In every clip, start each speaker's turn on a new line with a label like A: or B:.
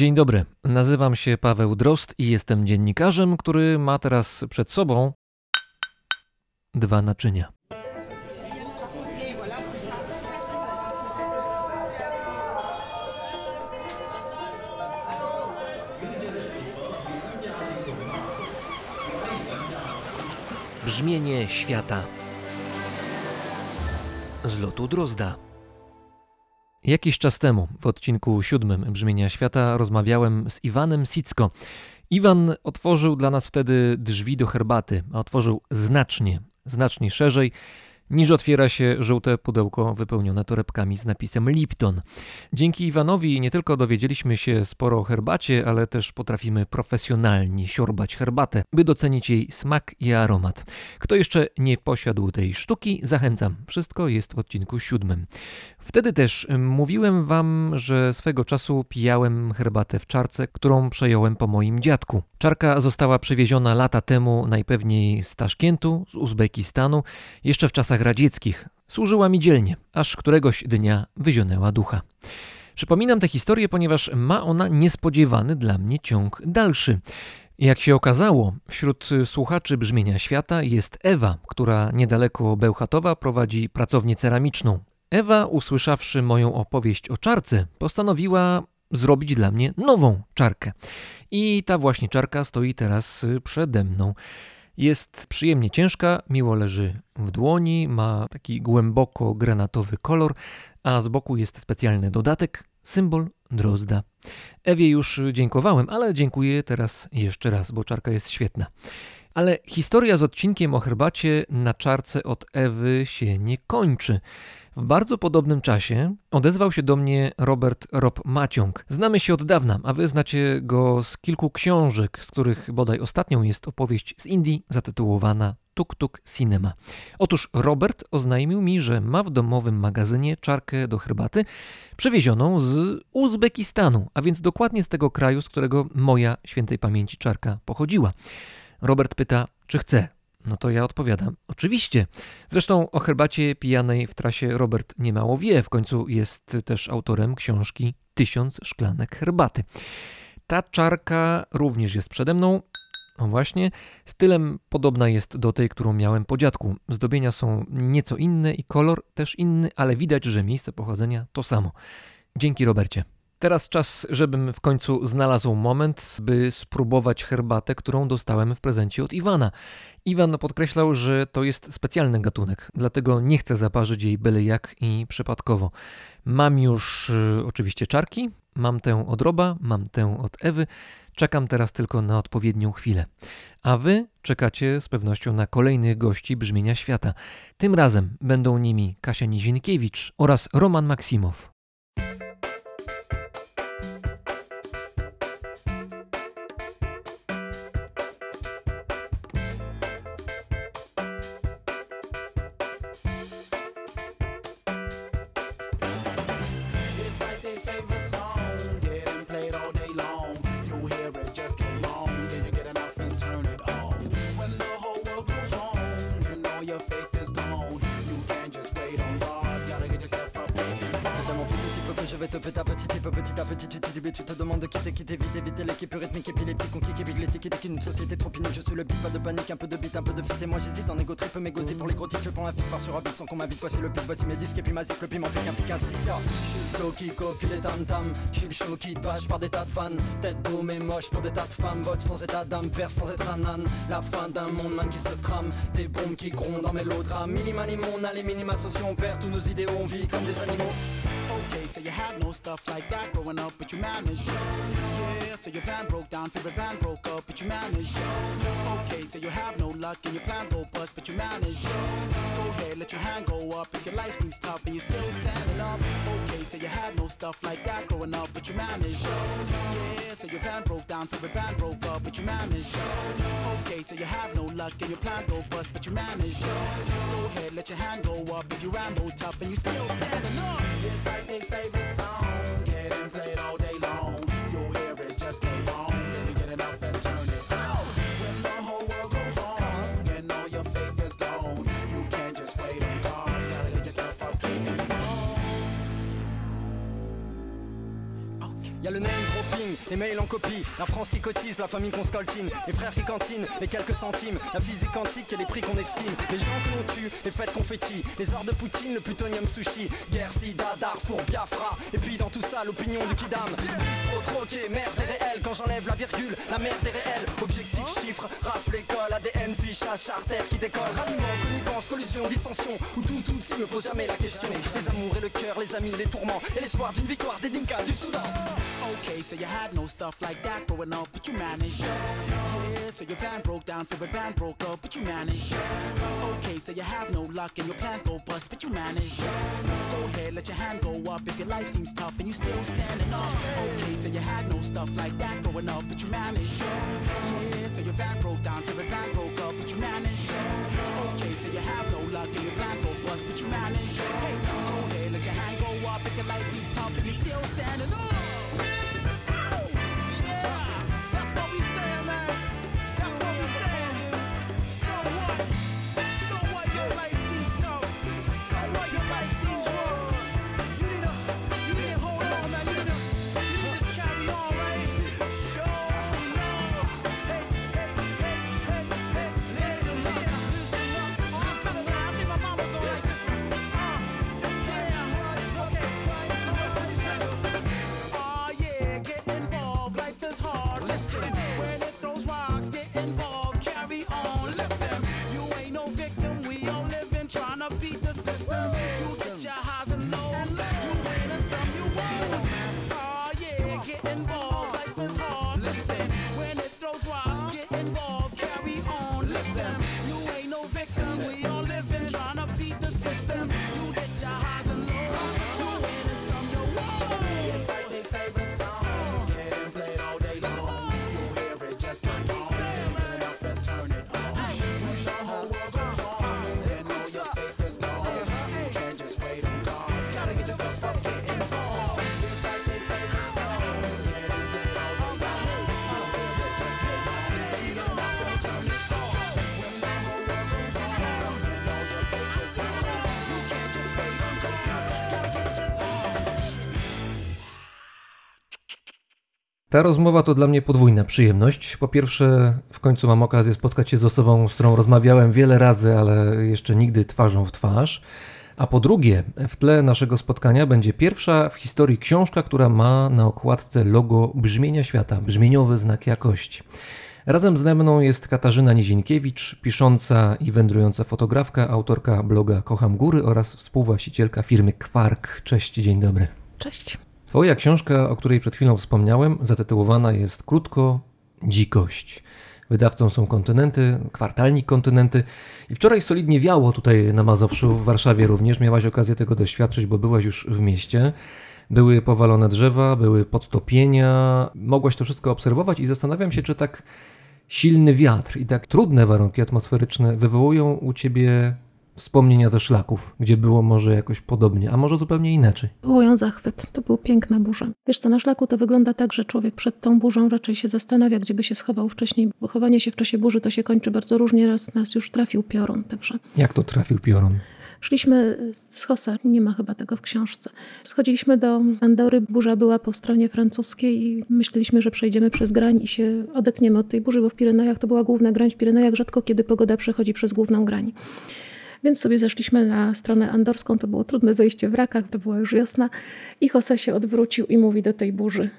A: Dzień dobry, nazywam się Paweł Drost i jestem dziennikarzem, który ma teraz przed sobą dwa naczynia. Brzmienie świata z lotu Drozda. Jakiś czas temu, w odcinku siódmym Brzmienia Świata, rozmawiałem z Iwanem Sicko. Iwan otworzył dla nas wtedy drzwi do herbaty, a otworzył znacznie, znacznie szerzej niż otwiera się żółte pudełko wypełnione torebkami z napisem Lipton. Dzięki Iwanowi nie tylko dowiedzieliśmy się sporo o herbacie, ale też potrafimy profesjonalnie siorbać herbatę, by docenić jej smak i aromat. Kto jeszcze nie posiadł tej sztuki, zachęcam. Wszystko jest w odcinku siódmym. Wtedy też mówiłem wam, że swego czasu pijałem herbatę w czarce, którą przejąłem po moim dziadku. Czarka została przywieziona lata temu najpewniej z Taszkentu, z Uzbekistanu, jeszcze w czasach radzieckich. Służyła mi dzielnie, aż któregoś dnia wyzionęła ducha. Przypominam tę historię, ponieważ ma ona niespodziewany dla mnie ciąg dalszy. Jak się okazało, wśród słuchaczy brzmienia świata jest Ewa, która niedaleko Bełchatowa prowadzi pracownię ceramiczną. Ewa, usłyszawszy moją opowieść o czarce, postanowiła zrobić dla mnie nową czarkę. I ta właśnie czarka stoi teraz przede mną. Jest przyjemnie ciężka, miło leży w dłoni, ma taki głęboko granatowy kolor, a z boku jest specjalny dodatek, symbol drozda. Ewie już dziękowałem, ale dziękuję teraz jeszcze raz, bo czarka jest świetna. Ale historia z odcinkiem o herbacie na czarce od Ewy się nie kończy. W bardzo podobnym czasie odezwał się do mnie Robert Rob Maciąg. Znamy się od dawna, a wy znacie go z kilku książek, z których bodaj ostatnią jest opowieść z Indii zatytułowana Tuk Tuk Cinema. Otóż Robert oznajmił mi, że ma w domowym magazynie czarkę do herbaty przywiezioną z Uzbekistanu, a więc dokładnie z tego kraju, z którego moja świętej pamięci czarka pochodziła. Robert pyta, czy chce. No to ja odpowiadam, oczywiście. Zresztą o herbacie pijanej w trasie Robert niemało wie, w końcu jest też autorem książki Tysiąc szklanek herbaty. Ta czarka również jest przede mną. No właśnie, stylem podobna jest do tej, którą miałem po dziadku. Zdobienia są nieco inne i kolor też inny, ale widać, że miejsce pochodzenia to samo. Dzięki Robercie. Teraz czas, żebym w końcu znalazł moment, by spróbować herbatę, którą dostałem w prezencie od Iwana. Iwan podkreślał, że to jest specjalny gatunek, dlatego nie chcę zaparzyć jej byle jak i przypadkowo. Mam już y, oczywiście czarki, mam tę od Roba, mam tę od Ewy, czekam teraz tylko na odpowiednią chwilę. A wy czekacie z pewnością na kolejnych gości brzmienia świata. Tym razem będą nimi Kasia Nizinkiewicz oraz Roman Maksimow.
B: Voici mes disques et puis ma zip, le piment pique un pique un flow qui copie les tam tam, j'suis le show qui passe par des tas de fans. Tête boum et moche pour des tas de femmes, vote sans état d'âme, père sans être un âne. La fin d'un monde man qui se trame, des bombes qui grondent dans mes mélodrames. Minimani, on a les minima sociaux, on perd tous nos idéaux, on vit comme des animaux. Okay, so you had no stuff like that growing up, but you managed. So your van broke down, favorite band broke up, but you managed. Okay, so you have no luck and your plans go bust, but you managed. Go ahead, let your hand go up if your life seems tough and you're still standing up. Okay, so you had no stuff like that growing up, but you managed. Yeah, so your van broke down, favorite band broke up, but you managed. Okay, so you have no luck and your plans go bust, but you managed. Go ahead, let your hand go up if you ramble tough and you're still standing up. It's like their favorite song, les mails en copie, la France qui cotise, la famille qu'on scoltine, les frères qui cantinent, les quelques centimes, la physique quantique et les prix qu'on estime, les gens que l'on tue, les fêtes confettis, les heures de Poutine, le plutonium sushi, guerre, sida, Darfour, Biafra, et puis dans tout ça, l'opinion du kidam. Trop troqué, merde est réelle, quand j'enlève la virgule, la merde est réelle, objectif, chiffre, rafle, école, ADN, fichage, charter qui décolle, ralliement, connivence, collusion, dissension, où tout, tout, si me pose jamais la question, les amours et le cœur, les amis, les tourments, et l'espoir d'une victoire des Dinkas du Soudan.
C: Had no stuff like that growing up, but you managed. Yeah, so your van broke down, favorite band broke up, but you managed. Okay, so you have no luck and your plans go bust, but you managed. Go ahead, let your hand go up if your life seems tough and you still standing up. Okay, so you had no stuff like that growing up, but you managed. Yeah, so your van broke down, favorite band broke up, but you managed. Okay, so you have no luck and your plans go bust, but you managed. Hey, go ahead, let your hand go up if your life seems tough and you still standing up.
A: Ta rozmowa to dla mnie podwójna przyjemność. Po pierwsze, w końcu mam okazję spotkać się z osobą, z którą rozmawiałem wiele razy, ale jeszcze nigdy twarzą w twarz. A po drugie, w tle naszego spotkania będzie pierwsza w historii książka, która ma na okładce logo brzmienia świata, brzmieniowy znak jakości. Razem ze mną jest Katarzyna Nizienkiewicz, pisząca i wędrująca fotografka, autorka bloga Kocham Góry oraz współwłaścicielka firmy Kwark. Cześć, dzień dobry.
D: Cześć.
A: Twoja książka, o której przed chwilą wspomniałem, zatytułowana jest krótko Dzikość. Wydawcą są kontynenty, kwartalnik kontynenty. I wczoraj solidnie wiało tutaj na Mazowszu, w Warszawie również. Miałaś okazję tego doświadczyć, bo byłaś już w mieście. Były powalone drzewa, były podtopienia. Mogłaś to wszystko obserwować i zastanawiam się, czy tak silny wiatr i tak trudne warunki atmosferyczne wywołują u ciebie wspomnienia ze szlaków, gdzie było może jakoś podobnie, a może zupełnie inaczej.
D: Wywołują zachwyt. To była piękna burza. Wiesz co, na szlaku to wygląda tak, że człowiek przed tą burzą raczej się zastanawia, gdzie by się schował wcześniej. Bo chowanie się w czasie burzy to się kończy bardzo różnie. Raz nas już trafił piorun, także
A: Jak to trafił piorun?
D: szliśmy z Hosa, nie ma chyba tego w książce. Schodziliśmy do Andory, burza była po stronie francuskiej i myśleliśmy, że przejdziemy przez grań i się odetniemy od tej burzy, bo w Pirenejach to była główna grań. W Pirenejach rzadko kiedy pogoda przechodzi przez główną grań. Więc sobie zeszliśmy na stronę andorską, to było trudne zejście w rakach, to była już wiosna i Jose się odwrócił i mówi do tej burzy,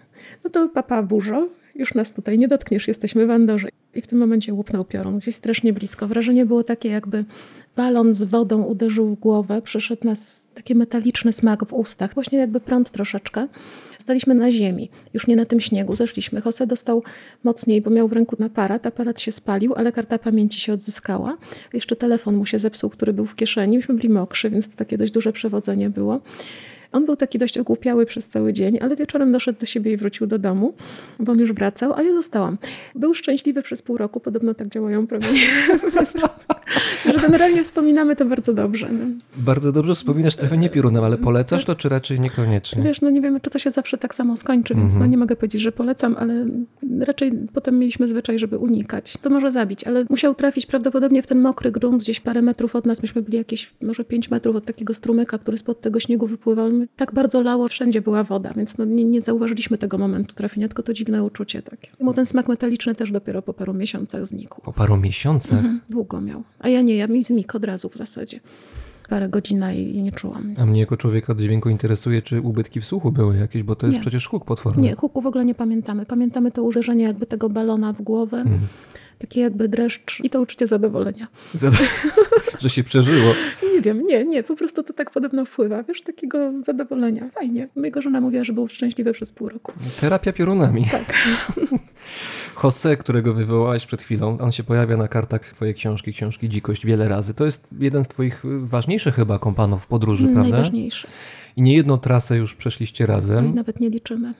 D: no to papa burzo, już nas tutaj nie dotkniesz, jesteśmy w Andorze. I w tym momencie łupnął piorun, gdzieś strasznie blisko. Wrażenie było takie, jakby balon z wodą uderzył w głowę, przyszedł nas taki metaliczny smak w ustach, właśnie jakby prąd troszeczkę. Staliśmy na ziemi, już nie na tym śniegu, zeszliśmy. Jose dostał mocniej, bo miał w ręku aparat, aparat się spalił, ale karta pamięci się odzyskała. Jeszcze telefon mu się zepsuł, który był w kieszeni, myśmy byli mokrzy, więc to takie dość duże przewodzenie było. On był taki dość ogłupiały przez cały dzień, ale wieczorem doszedł do siebie i wrócił do domu, bo on już wracał, a ja zostałam. Był szczęśliwy przez pół roku, podobno tak działają promienie. że generalnie wspominamy to bardzo dobrze. No.
A: Bardzo dobrze wspominasz trafienie piorunem, ale polecasz to, czy raczej niekoniecznie?
D: Wiesz, no nie wiemy, czy to się zawsze tak samo skończy, więc no
A: Mhm.
D: nie mogę powiedzieć, że polecam, ale raczej potem mieliśmy zwyczaj, żeby unikać. To może zabić, ale musiał trafić prawdopodobnie w ten mokry grunt, gdzieś parę metrów od nas. Myśmy byli jakieś może 5 metrów od takiego strumyka, który spod tego śniegu wypływał. Tak bardzo lało, wszędzie była woda, więc no nie, nie zauważyliśmy tego momentu trafienia, tylko to dziwne uczucie takie. Mu ten smak metaliczny też dopiero po paru miesiącach znikł.
A: Po paru miesiącach.
D: Mhm, długo miał. A ja nie, ja mi znikł od razu w zasadzie. Parę godzin i i nie czułam.
A: A mnie jako człowieka od dźwięku interesuje, czy ubytki w słuchu były jakieś, bo to jest
D: Nie.
A: przecież huk potworny.
D: Nie, huku w ogóle nie pamiętamy. Pamiętamy to uderzenie jakby tego balona w głowę,
A: Mhm.
D: Takie jakby dreszcz i to uczucie zadowolenia.
A: Zada- że się przeżyło.
D: Nie wiem, nie, nie, po prostu to tak podobno wpływa, wiesz, takiego zadowolenia. Fajnie. Mojego żona mówiła, że był szczęśliwy przez pół roku.
A: Terapia piorunami.
D: Tak.
A: Jose, którego wywołałeś przed chwilą, on się pojawia na kartach twojej książki, książki Dzikość wiele razy. To jest jeden z twoich ważniejszych chyba kompanów w podróży, prawda?
D: Najważniejsze.
A: I nie jedną trasę już przeszliście
D: I
A: razem.
D: nawet nie liczymy.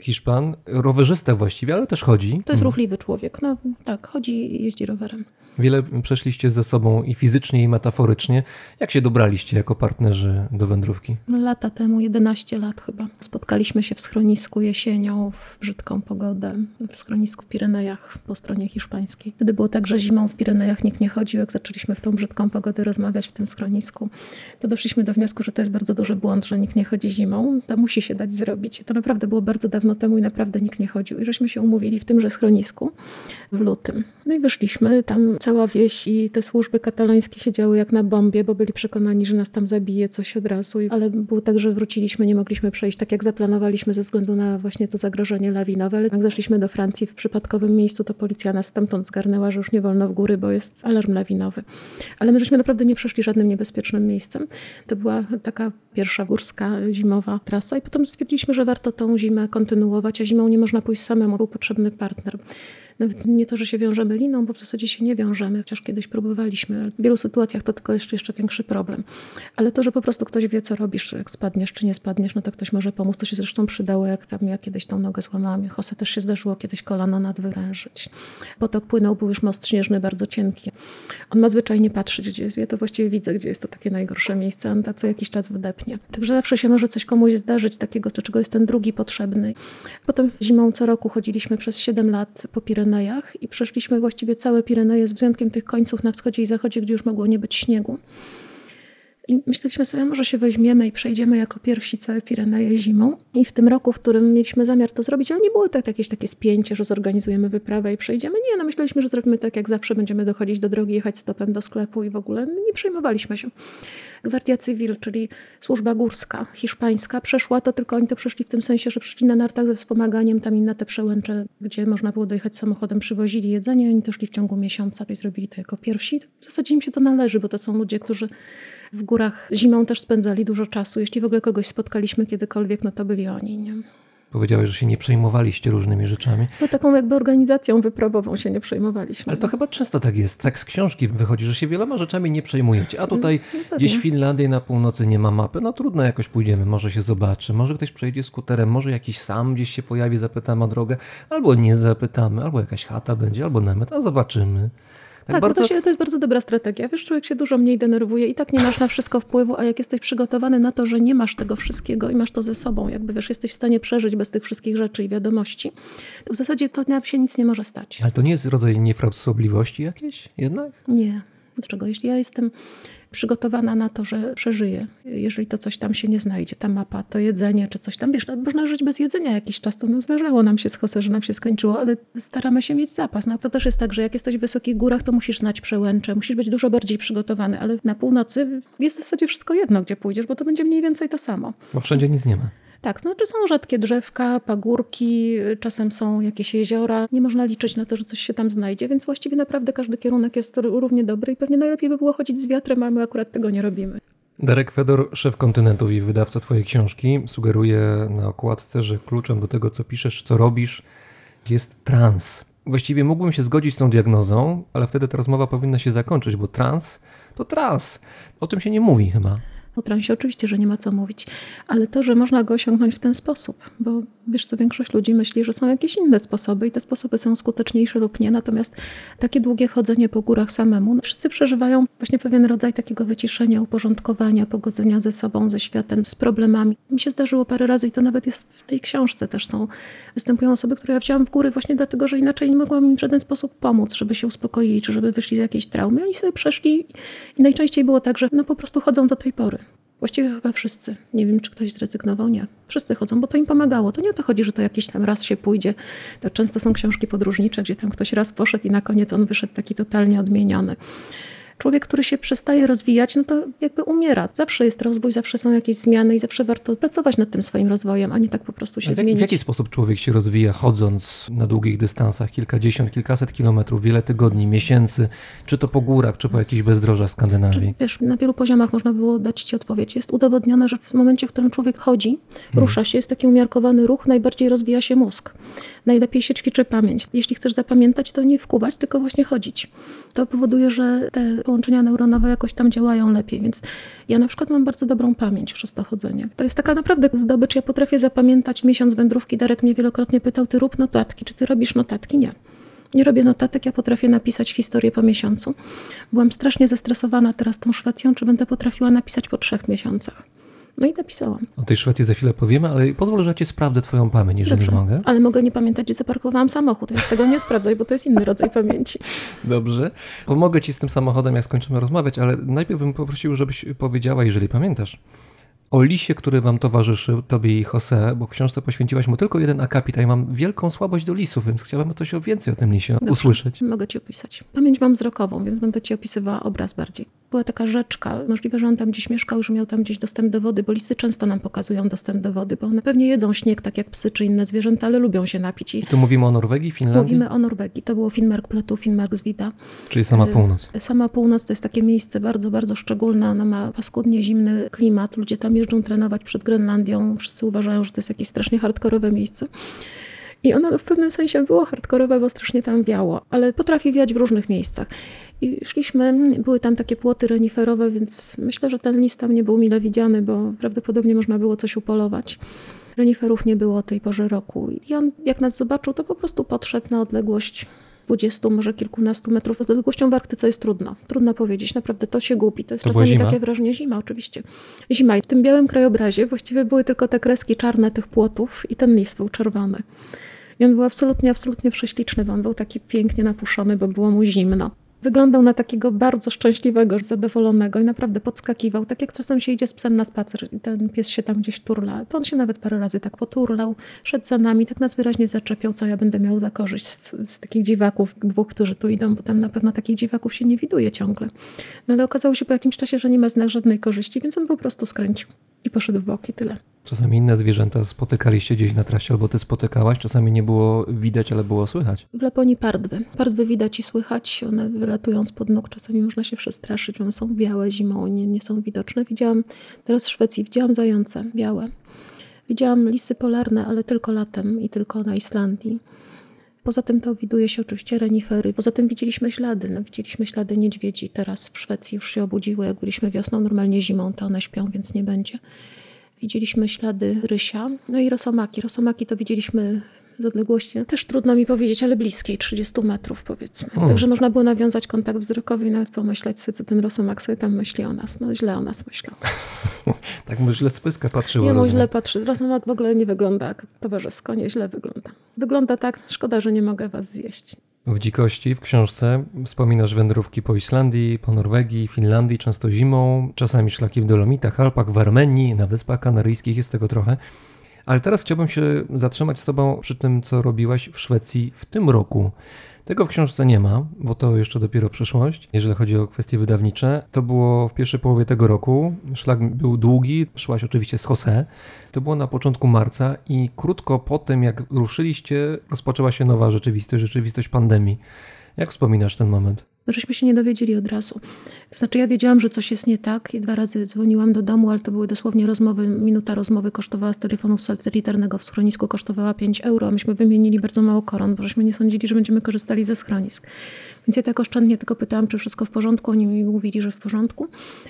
A: Hiszpan, rowerzysta właściwie, ale też chodzi.
D: To jest ruchliwy człowiek. No tak, chodzi i jeździ rowerem.
A: Wiele przeszliście ze sobą i fizycznie, i metaforycznie. Jak się dobraliście jako partnerzy do wędrówki?
D: Lata temu, 11 lat chyba, spotkaliśmy się w schronisku jesienią w brzydką pogodę, w schronisku w Pirenejach po stronie hiszpańskiej. Wtedy było tak, że zimą w Pirenejach nikt nie chodził. Jak zaczęliśmy w tą brzydką pogodę rozmawiać w tym schronisku, to doszliśmy do wniosku, że to jest bardzo duży błąd, że nikt nie chodzi zimą. To musi się dać zrobić. To naprawdę było bardzo dawno temu i naprawdę nikt nie chodził. I żeśmy się umówili w tymże schronisku w lutym. No i wyszliśmy, tam cała wieś i te służby katalońskie siedziały jak na bombie, bo byli przekonani, że nas tam zabije coś od razu. Ale było tak, że wróciliśmy, nie mogliśmy przejść tak jak zaplanowaliśmy ze względu na właśnie to zagrożenie lawinowe. Ale jak zeszliśmy do Francji w przypadkowym miejscu, to policja nas stamtąd zgarnęła, że już nie wolno w góry, bo jest alarm lawinowy. Ale my żeśmy naprawdę nie przeszli żadnym niebezpiecznym miejscem. To była taka pierwsza górska zimowa trasa i potem stwierdziliśmy, że warto tą zimę kontynuować, a zimą nie można pójść samemu, był potrzebny partner. Nawet nie to, że się wiążemy liną, bo w zasadzie się nie wiążemy, chociaż kiedyś próbowaliśmy. W wielu sytuacjach to tylko jeszcze, jeszcze większy problem. Ale to, że po prostu ktoś wie, co robisz, jak spadniesz czy nie spadniesz, no to ktoś może pomóc. To się zresztą przydało, jak tam ja kiedyś tą nogę złamałam. Jose też się zdarzyło kiedyś kolano nadwyrężyć. Potok płynął, był już most śnieżny, bardzo cienki. On ma zwyczajnie patrzeć, gdzie jest. Ja to właściwie widzę, gdzie jest to takie najgorsze miejsce. On tak co jakiś czas wydepnie. Także zawsze się może coś komuś zdarzyć takiego, do czego jest ten drugi potrzebny. Potem zimą co roku chodziliśmy przez 7 lat po Pirenejach i przeszliśmy właściwie całe Pireneje z wyjątkiem tych końców na wschodzie i zachodzie, gdzie już mogło nie być śniegu. I myśleliśmy sobie, może się weźmiemy i przejdziemy jako pierwsi całe Pireneje zimą. I w tym roku, w którym mieliśmy zamiar to zrobić, ale nie było tak jakieś takie spięcie, że zorganizujemy wyprawę i przejdziemy. Nie, no myśleliśmy, że zrobimy tak jak zawsze, będziemy dochodzić do drogi, jechać stopem do sklepu i w ogóle nie przejmowaliśmy się. Gwardia Civil, czyli służba górska, hiszpańska, przeszła to, tylko oni to przeszli w tym sensie, że przyszli na nartach ze wspomaganiem tam i na te przełęcze, gdzie można było dojechać samochodem, przywozili jedzenie, oni to szli w ciągu miesiąca i zrobili to jako pierwsi. W zasadzie im się to należy, bo to są ludzie, którzy w górach zimą też spędzali dużo czasu. Jeśli w ogóle kogoś spotkaliśmy kiedykolwiek, no to byli oni. Nie?
A: Powiedziałeś, że się nie przejmowaliście różnymi rzeczami.
D: No taką jakby organizacją wyprawową się nie przejmowaliśmy.
A: Ale to chyba często tak jest. Tak z książki wychodzi, że się wieloma rzeczami nie przejmujecie. A tutaj
D: No pewnie.
A: gdzieś w Finlandii na północy nie ma mapy. No trudno jakoś pójdziemy, może się zobaczy, może ktoś przejdzie skuterem, może jakiś sam gdzieś się pojawi, zapytamy o drogę, albo nie zapytamy, albo jakaś chata będzie, albo namiot, a zobaczymy. Tak, bardzo...
D: to, się, to jest bardzo dobra strategia. Wiesz, człowiek się dużo mniej denerwuje i tak nie masz na wszystko wpływu, a jak jesteś przygotowany na to, że nie masz tego wszystkiego i masz to ze sobą, jakby wiesz, jesteś w stanie przeżyć bez tych wszystkich rzeczy i wiadomości, to w zasadzie to nam się nic nie może stać.
A: Ale to nie jest rodzaj niefrasobliwości jakiejś jednak?
D: Nie. Dlaczego? Jeśli ja jestem przygotowana na to, że przeżyję, jeżeli to coś tam się nie znajdzie, ta mapa, to jedzenie czy coś tam, wiesz, no, można żyć bez jedzenia jakiś czas, to no, zdarzało nam się z Jose, że nam się skończyło, ale staramy się mieć zapas. No, to też jest tak, że jak jesteś w wysokich górach, to musisz znać przełęcze, musisz być dużo bardziej przygotowany, ale na północy jest w zasadzie wszystko jedno, gdzie pójdziesz, bo to będzie mniej więcej to samo.
A: Bo wszędzie nic nie ma.
D: Tak, znaczy są rzadkie drzewka, pagórki, czasem są jakieś jeziora. Nie można liczyć na to, że coś się tam znajdzie, więc właściwie naprawdę każdy kierunek jest równie dobry i pewnie najlepiej by było chodzić z wiatrem, a my akurat tego nie robimy.
A: Darek Fedor, szef kontynentów i wydawca twojej książki, sugeruje na okładce, że kluczem do tego, co piszesz, co robisz, jest trans. Właściwie mógłbym się zgodzić z tą diagnozą, ale wtedy ta rozmowa powinna się zakończyć, bo trans to trans. O tym się nie mówi chyba.
D: O transie oczywiście, że nie ma co mówić, ale to, że można go osiągnąć w ten sposób, bo Wiesz co, większość ludzi myśli, że są jakieś inne sposoby i te sposoby są skuteczniejsze lub nie, natomiast takie długie chodzenie po górach samemu, no wszyscy przeżywają właśnie pewien rodzaj takiego wyciszenia, uporządkowania, pogodzenia ze sobą, ze światem, z problemami. Mi się zdarzyło parę razy i to nawet jest w tej książce też są, występują osoby, które ja wzięłam w góry właśnie dlatego, że inaczej nie mogłam im w żaden sposób pomóc, żeby się uspokoili, czy żeby wyszli z jakiejś traumy. Oni sobie przeszli i najczęściej było tak, że no po prostu chodzą do tej pory. Właściwie chyba wszyscy. Nie wiem, czy ktoś zrezygnował. Nie. Wszyscy chodzą, bo to im pomagało. To nie o to chodzi, że to jakiś tam raz się pójdzie. To często są książki podróżnicze, gdzie tam ktoś raz poszedł i na koniec on wyszedł taki totalnie odmieniony. Człowiek, który się przestaje rozwijać, no to jakby umiera. Zawsze jest rozwój, zawsze są jakieś zmiany i zawsze warto pracować nad tym swoim rozwojem, a nie tak po prostu się
A: jak,
D: zmienić.
A: w jaki sposób człowiek się rozwija, chodząc na długich dystansach, kilkadziesiąt, kilkaset kilometrów, wiele tygodni, miesięcy, czy to po górach, czy po jakichś bezdrożach Skandynawii?
D: Wiesz, na wielu poziomach można było dać Ci odpowiedź. Jest udowodnione, że w momencie, w którym człowiek chodzi, rusza się, jest taki umiarkowany ruch, najbardziej rozwija się mózg. Najlepiej się ćwiczy pamięć. Jeśli chcesz zapamiętać, to nie wkuwać, tylko właśnie chodzić. To powoduje, że te połączenia neuronowe jakoś tam działają lepiej, więc ja na przykład mam bardzo dobrą pamięć przez to chodzenie. To jest taka naprawdę zdobycz. Ja potrafię zapamiętać miesiąc wędrówki. Darek mnie wielokrotnie pytał, ty rób notatki. Czy ty robisz notatki? Nie. Nie robię notatek, ja potrafię napisać historię po miesiącu. Byłam strasznie zestresowana teraz tą Szwecją, czy będę potrafiła napisać po trzech miesiącach. No i napisałam.
A: O tej Szwecji za chwilę powiemy, ale pozwól, że ja ci sprawdzę twoją pamięć, jeżeli
D: Dobrze,
A: mogę.
D: ale mogę nie pamiętać, gdzie zaparkowałam samochód, więc tego nie sprawdzaj, bo to jest inny rodzaj pamięci.
A: Dobrze. Pomogę ci z tym samochodem, jak skończymy rozmawiać, ale najpierw bym poprosił, żebyś powiedziała, jeżeli pamiętasz, o lisie, który wam towarzyszył, tobie i Jose, bo w książce poświęciłaś mu tylko jeden akapit, a ja mam wielką słabość do lisów, więc chciałbym coś więcej o tym lisie
D: Dobrze.
A: usłyszeć.
D: Mogę ci opisać. Pamięć mam wzrokową, więc będę ci opisywała obraz bardziej. Była taka rzeczka, możliwe, że on tam gdzieś mieszkał, że miał tam gdzieś dostęp do wody, bo lisy często nam pokazują dostęp do wody, bo one pewnie jedzą śnieg, tak jak psy czy inne zwierzęta, ale lubią się napić. I
A: Tu mówimy o Norwegii, Finlandii,
D: mówimy o Norwegii. To było Finnmark Platu, Finnmark Zwida.
A: czyli sama
D: y-
A: północ.
D: Sama północ to jest takie miejsce bardzo, bardzo szczególne. Ona ma paskudnie zimny klimat. Ludzie tam jeżdżą trenować przed Grenlandią. Wszyscy uważają, że to jest jakieś strasznie hardkorowe miejsce. I ono w pewnym sensie było hardkorowe, bo strasznie tam wiało, ale potrafi wiać w różnych miejscach. I szliśmy, były tam takie płoty reniferowe, więc myślę, że ten lis tam nie był mile widziany, bo prawdopodobnie można było coś upolować. Reniferów nie było o tej porze roku. I on, jak nas zobaczył, to po prostu podszedł na odległość 20, może kilkunastu metrów. Z odległością w Arktyce jest trudno. Trudno powiedzieć, naprawdę to się gubi. To jest
A: To
D: czasami takie wrażenie. Zima, oczywiście. Zima. I w tym białym krajobrazie właściwie były tylko te kreski czarne tych płotów i ten lis był czerwony. I on był absolutnie, absolutnie prześliczny, bo on był taki pięknie napuszony, bo było mu zimno. Wyglądał na takiego bardzo szczęśliwego, zadowolonego i naprawdę podskakiwał, tak jak czasem się idzie z psem na spacer i ten pies się tam gdzieś turla. To on się nawet parę razy tak poturlał, szedł za nami, tak nas wyraźnie zaczepiał, co ja będę miał za korzyść z, z takich dziwaków dwóch, którzy tu idą, bo tam na pewno takich dziwaków się nie widuje ciągle. No ale okazało się po jakimś czasie, że nie ma z nas żadnej korzyści, więc on po prostu skręcił i poszedł w bok i tyle.
A: Czasami inne zwierzęta spotykaliście gdzieś na trasie, albo ty spotykałaś, czasami nie było widać, ale było słychać.
D: W Laponii pardwy. Pardwy widać i słychać, one wylatują spod nóg, czasami można się przestraszyć, one są białe zimą, nie, nie są widoczne. Widziałam teraz w Szwecji, widziałam zające białe. Widziałam lisy polarne, ale tylko latem i tylko na Islandii. Poza tym to widuje się oczywiście renifery. Poza tym widzieliśmy ślady. No, widzieliśmy ślady niedźwiedzi. Teraz w Szwecji już się obudziły. Jak byliśmy wiosną, normalnie zimą, to one śpią, więc nie będzie. Widzieliśmy ślady rysia, no i rosomaki. Rosomaki to widzieliśmy z odległości, też trudno mi powiedzieć, ale bliskiej, 30 metrów powiedzmy.
A: Mm.
D: Także można było nawiązać kontakt wzrokowy i nawet pomyśleć sobie, co ten rosomak sobie tam myśli o nas. No źle o nas myślał.
A: Tak mu źle z pyska patrzyło.
D: Nie mu źle patrzy. Rosomak w ogóle nie wygląda jak towarzysko, nie źle wygląda. Wygląda tak, szkoda, że nie mogę was zjeść.
A: W dzikości w książce wspominasz wędrówki po Islandii, po Norwegii, Finlandii, często zimą, czasami szlaki w Dolomitach, Alpach, w Armenii, na Wyspach Kanaryjskich, jest tego trochę. Ale teraz chciałbym się zatrzymać z Tobą przy tym, co robiłaś w Szwecji w tym roku. Tego w książce nie ma, bo to jeszcze dopiero przyszłość, jeżeli chodzi o kwestie wydawnicze. To było w pierwszej połowie tego roku. Szlak był długi, szłaś oczywiście z Jose. To było na początku marca i krótko po tym, jak ruszyliście, rozpoczęła się nowa rzeczywistość, rzeczywistość pandemii. Jak wspominasz ten moment?
D: Żeśmy się nie dowiedzieli od razu. To znaczy ja wiedziałam, że coś jest nie tak i dwa razy dzwoniłam do domu, ale to były dosłownie rozmowy, minuta rozmowy kosztowała z telefonu satelitarnego w schronisku kosztowała 5 euro, myśmy wymienili bardzo mało koron, bo żeśmy nie sądzili, że będziemy korzystali ze schronisk. Więc ja tak oszczędnie tylko pytałam, czy wszystko w porządku. Oni mi mówili, że w porządku.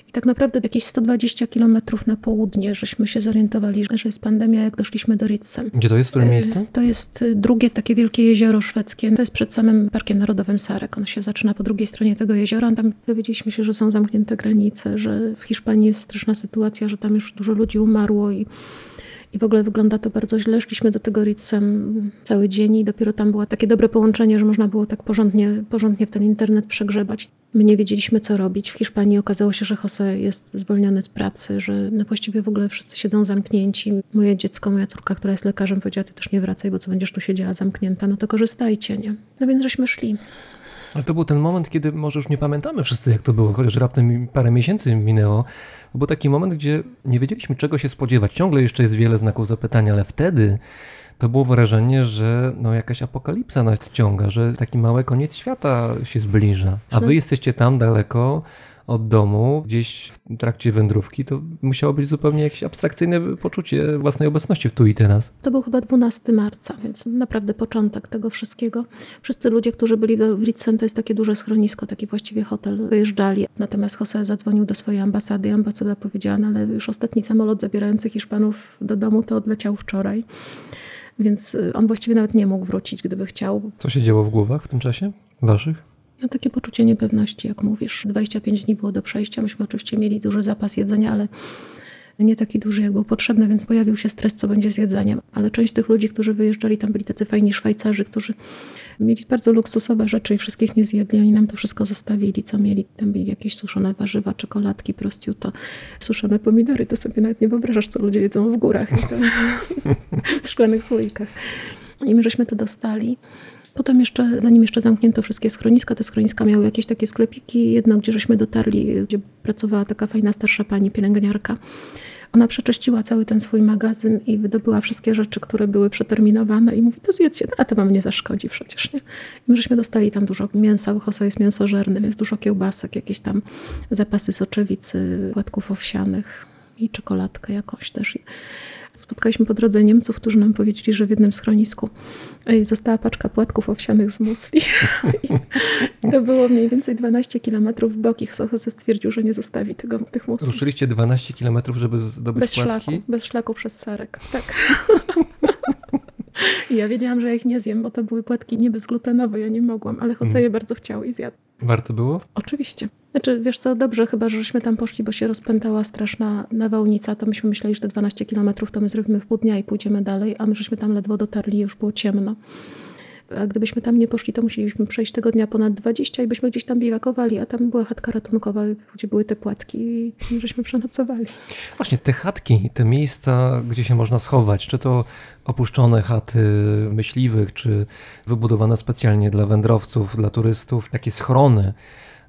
D: I tak naprawdę jakieś 120 kilometrów na południe, żeśmy się zorientowali, że jest pandemia, jak doszliśmy do Ritzem.
A: Gdzie to jest? W którym miejscu?
D: To jest y, drugie takie wielkie jezioro szwedzkie. To jest przed samym Parkiem Narodowym Sarek. On się zaczyna po drugiej stronie tego jeziora. Tam dowiedzieliśmy się, że są zamknięte granice, że w Hiszpanii jest straszna sytuacja, że tam już dużo ludzi umarło i i w ogóle wygląda to bardzo źle. Szliśmy do tego Ritzem cały dzień i dopiero tam było takie dobre połączenie, że można było tak porządnie, porządnie w ten internet przegrzebać. My nie wiedzieliśmy, co robić. W Hiszpanii okazało się, że Jose jest zwolniony z pracy, że no właściwie w ogóle wszyscy siedzą zamknięci. Moje dziecko, moja córka, która jest lekarzem, powiedziała, ty też nie wracaj, bo co będziesz tu siedziała zamknięta, no to korzystajcie, nie? No więc żeśmy szli.
A: Ale to był ten moment, kiedy może już nie pamiętamy wszyscy, jak to było, chociaż raptem parę miesięcy minęło. To był taki moment, gdzie nie wiedzieliśmy, czego się spodziewać. Ciągle jeszcze jest wiele znaków zapytania, ale wtedy to było wrażenie, że no jakaś apokalipsa nas ciąga, że taki mały koniec świata się zbliża. A wy jesteście tam daleko od domu, gdzieś w trakcie wędrówki, to musiało być zupełnie jakieś abstrakcyjne poczucie własnej obecności w tu i teraz.
D: To był chyba 12 marca, więc naprawdę początek tego wszystkiego. Wszyscy ludzie, którzy byli w Ritzen, to jest takie duże schronisko, taki właściwie hotel, wyjeżdżali. Natomiast Jose zadzwonił do swojej ambasady i ambasada powiedziała, no ale już ostatni samolot zabierający Hiszpanów do domu to odleciał wczoraj. Więc y, on właściwie nawet nie mógł wrócić, gdyby chciał.
A: Co się działo w głowach w tym czasie? Waszych?
D: No takie poczucie niepewności, jak mówisz. 25 dni było do przejścia. Myśmy oczywiście mieli duży zapas jedzenia, ale nie taki duży, jak był potrzebny, więc pojawił się stres, co będzie z jedzeniem. Ale część tych ludzi, którzy wyjeżdżali, tam byli tacy fajni Szwajcarzy, którzy mieli bardzo luksusowe rzeczy i wszystkich nie zjedli. Oni nam to wszystko zostawili, co mieli. Tam byli jakieś suszone warzywa, czekoladki, prosciutto, suszone pomidory. To sobie nawet nie wyobrażasz, co ludzie jedzą w górach. W szklanych słoikach. I my żeśmy to dostali. Potem jeszcze, zanim jeszcze zamknięto wszystkie schroniska, te schroniska miały jakieś takie sklepiki. Jedno, gdzie żeśmy dotarli, gdzie pracowała taka fajna starsza pani pielęgniarka. Ona przeczyściła cały ten swój magazyn i wydobyła wszystkie rzeczy, które były przeterminowane i mówi, to zjedzcie, no, a to wam nie zaszkodzi przecież, nie? I my żeśmy dostali tam dużo mięsa, Jose jest mięsożerny, więc dużo kiełbasek, jakieś tam zapasy soczewicy, płatków owsianych i czekoladkę jakąś też. Spotkaliśmy po drodze Niemców, którzy nam powiedzieli, że w jednym schronisku ej, została paczka płatków owsianych z musli. I to było mniej więcej 12 kilometrów w bok i Jose stwierdził, że nie zostawi tego, tych musli.
A: Ruszyliście 12 km, żeby zdobyć
D: Bez
A: płatki?
D: szlaku, bez szlaku przez Sarek, tak. I ja wiedziałam, że ja ich nie zjem, bo to były płatki nie bezglutenowe, ja nie mogłam, ale Jose je bardzo chciał i zjadł.
A: Warto było?
D: Oczywiście. Znaczy, wiesz co, dobrze chyba, żeśmy tam poszli, bo się rozpętała straszna nawałnica, to myśmy myśleli, że te 12 kilometrów to my zrobimy w pół dnia i pójdziemy dalej, a my żeśmy tam ledwo dotarli, już było ciemno. A gdybyśmy tam nie poszli, to musieliśmy przejść tego dnia ponad 20 i byśmy gdzieś tam biwakowali, a tam była chatka ratunkowa, gdzie były te płatki i żeśmy przenocowali.
A: Właśnie te chatki, te miejsca, gdzie się można schować, czy to opuszczone chaty myśliwych, czy wybudowane specjalnie dla wędrowców, dla turystów, takie schrony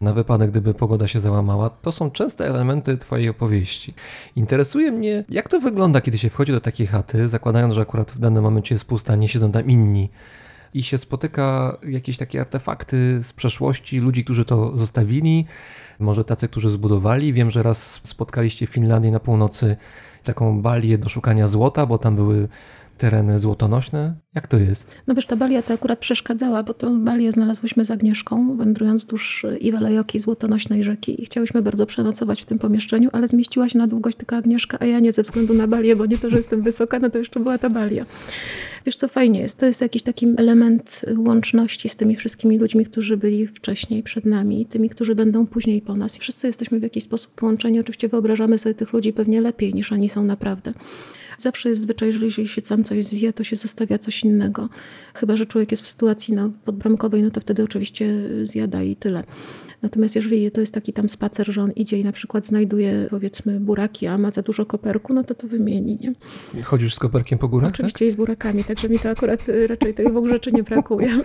A: na wypadek, gdyby pogoda się załamała, to są częste elementy Twojej opowieści. Interesuje mnie, jak to wygląda, kiedy się wchodzi do takiej chaty, zakładając, że akurat w danym momencie jest pusta, nie siedzą tam inni i się spotyka jakieś takie artefakty z przeszłości, ludzi, którzy to zostawili, może tacy, którzy zbudowali. Wiem, że raz spotkaliście w Finlandii na północy taką balię do szukania złota, bo tam były tereny złotonośne. Jak to jest?
D: No wiesz, ta balia to akurat przeszkadzała, bo tą balię znalazłyśmy z Agnieszką, wędrując wzdłuż Iwalejoki, złotonośnej rzeki i chciałyśmy bardzo przenocować w tym pomieszczeniu, ale zmieściła się na długość tylko Agnieszka, a ja nie ze względu na balię, bo nie to, że jestem wysoka, no to jeszcze była ta balia. Wiesz co, fajnie jest, to jest jakiś taki element łączności z tymi wszystkimi ludźmi, którzy byli wcześniej przed nami, tymi, którzy będą później po nas. Wszyscy jesteśmy w jakiś sposób połączeni, oczywiście wyobrażamy sobie tych ludzi pewnie lepiej niż oni są naprawdę. Zawsze jest zwyczaj, że jeżeli się sam coś zje, to się zostawia coś innego. Chyba, że człowiek jest w sytuacji no, podbramkowej, no to wtedy oczywiście zjada i tyle. Natomiast jeżeli to jest taki tam spacer, że on idzie i na przykład znajduje powiedzmy buraki, a ma za dużo koperku, no to to wymieni, nie?
A: Chodzisz z koperkiem po górach,
D: Oczywiście i z burakami, także mi to akurat y, raczej tych dwóch rzeczy nie brakuje.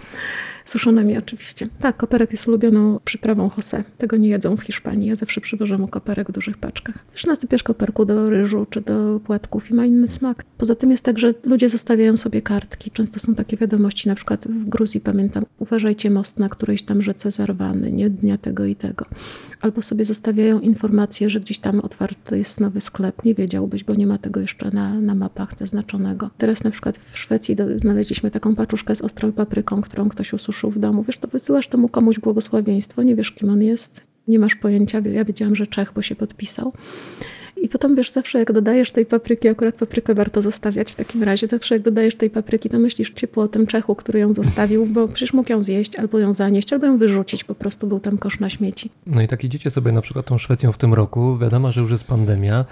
D: Suszonymi oczywiście. Tak, koperek jest ulubioną przyprawą Jose. Tego nie jedzą w Hiszpanii. Ja zawsze przywożę mu koperek w dużych paczkach. Wiesz, nasypiesz koperku do ryżu czy do płatków i ma inny smak. Poza tym jest tak, że ludzie zostawiają sobie kartki. Często są takie wiadomości, na przykład w Gruzji pamiętam, uważajcie most na którejś tam rzece zarwany, nie dnia tego i tego. Albo sobie zostawiają informację, że gdzieś tam otwarty jest nowy sklep. Nie wiedziałbyś, bo nie ma tego jeszcze na, na mapach zaznaczonego. Teraz na przykład w Szwecji znaleźliśmy taką paczuszkę z ostrą papryką, którą ktoś ususzył w domu. Wiesz, to wysyłasz temu komuś błogosławieństwo, nie wiesz kim on jest, nie masz pojęcia. Ja wiedziałam, że Czech, bo się podpisał. I potem wiesz, zawsze jak dodajesz tej papryki, akurat paprykę warto zostawiać w takim razie, zawsze jak dodajesz tej papryki, to myślisz ciepło o tym Czechu, który ją zostawił, bo przecież mógł ją zjeść, albo ją zanieść, albo ją wyrzucić, po prostu był tam kosz na śmieci.
A: No i tak idziecie sobie na przykład tą Szwecją w tym roku, wiadomo, że już jest pandemia,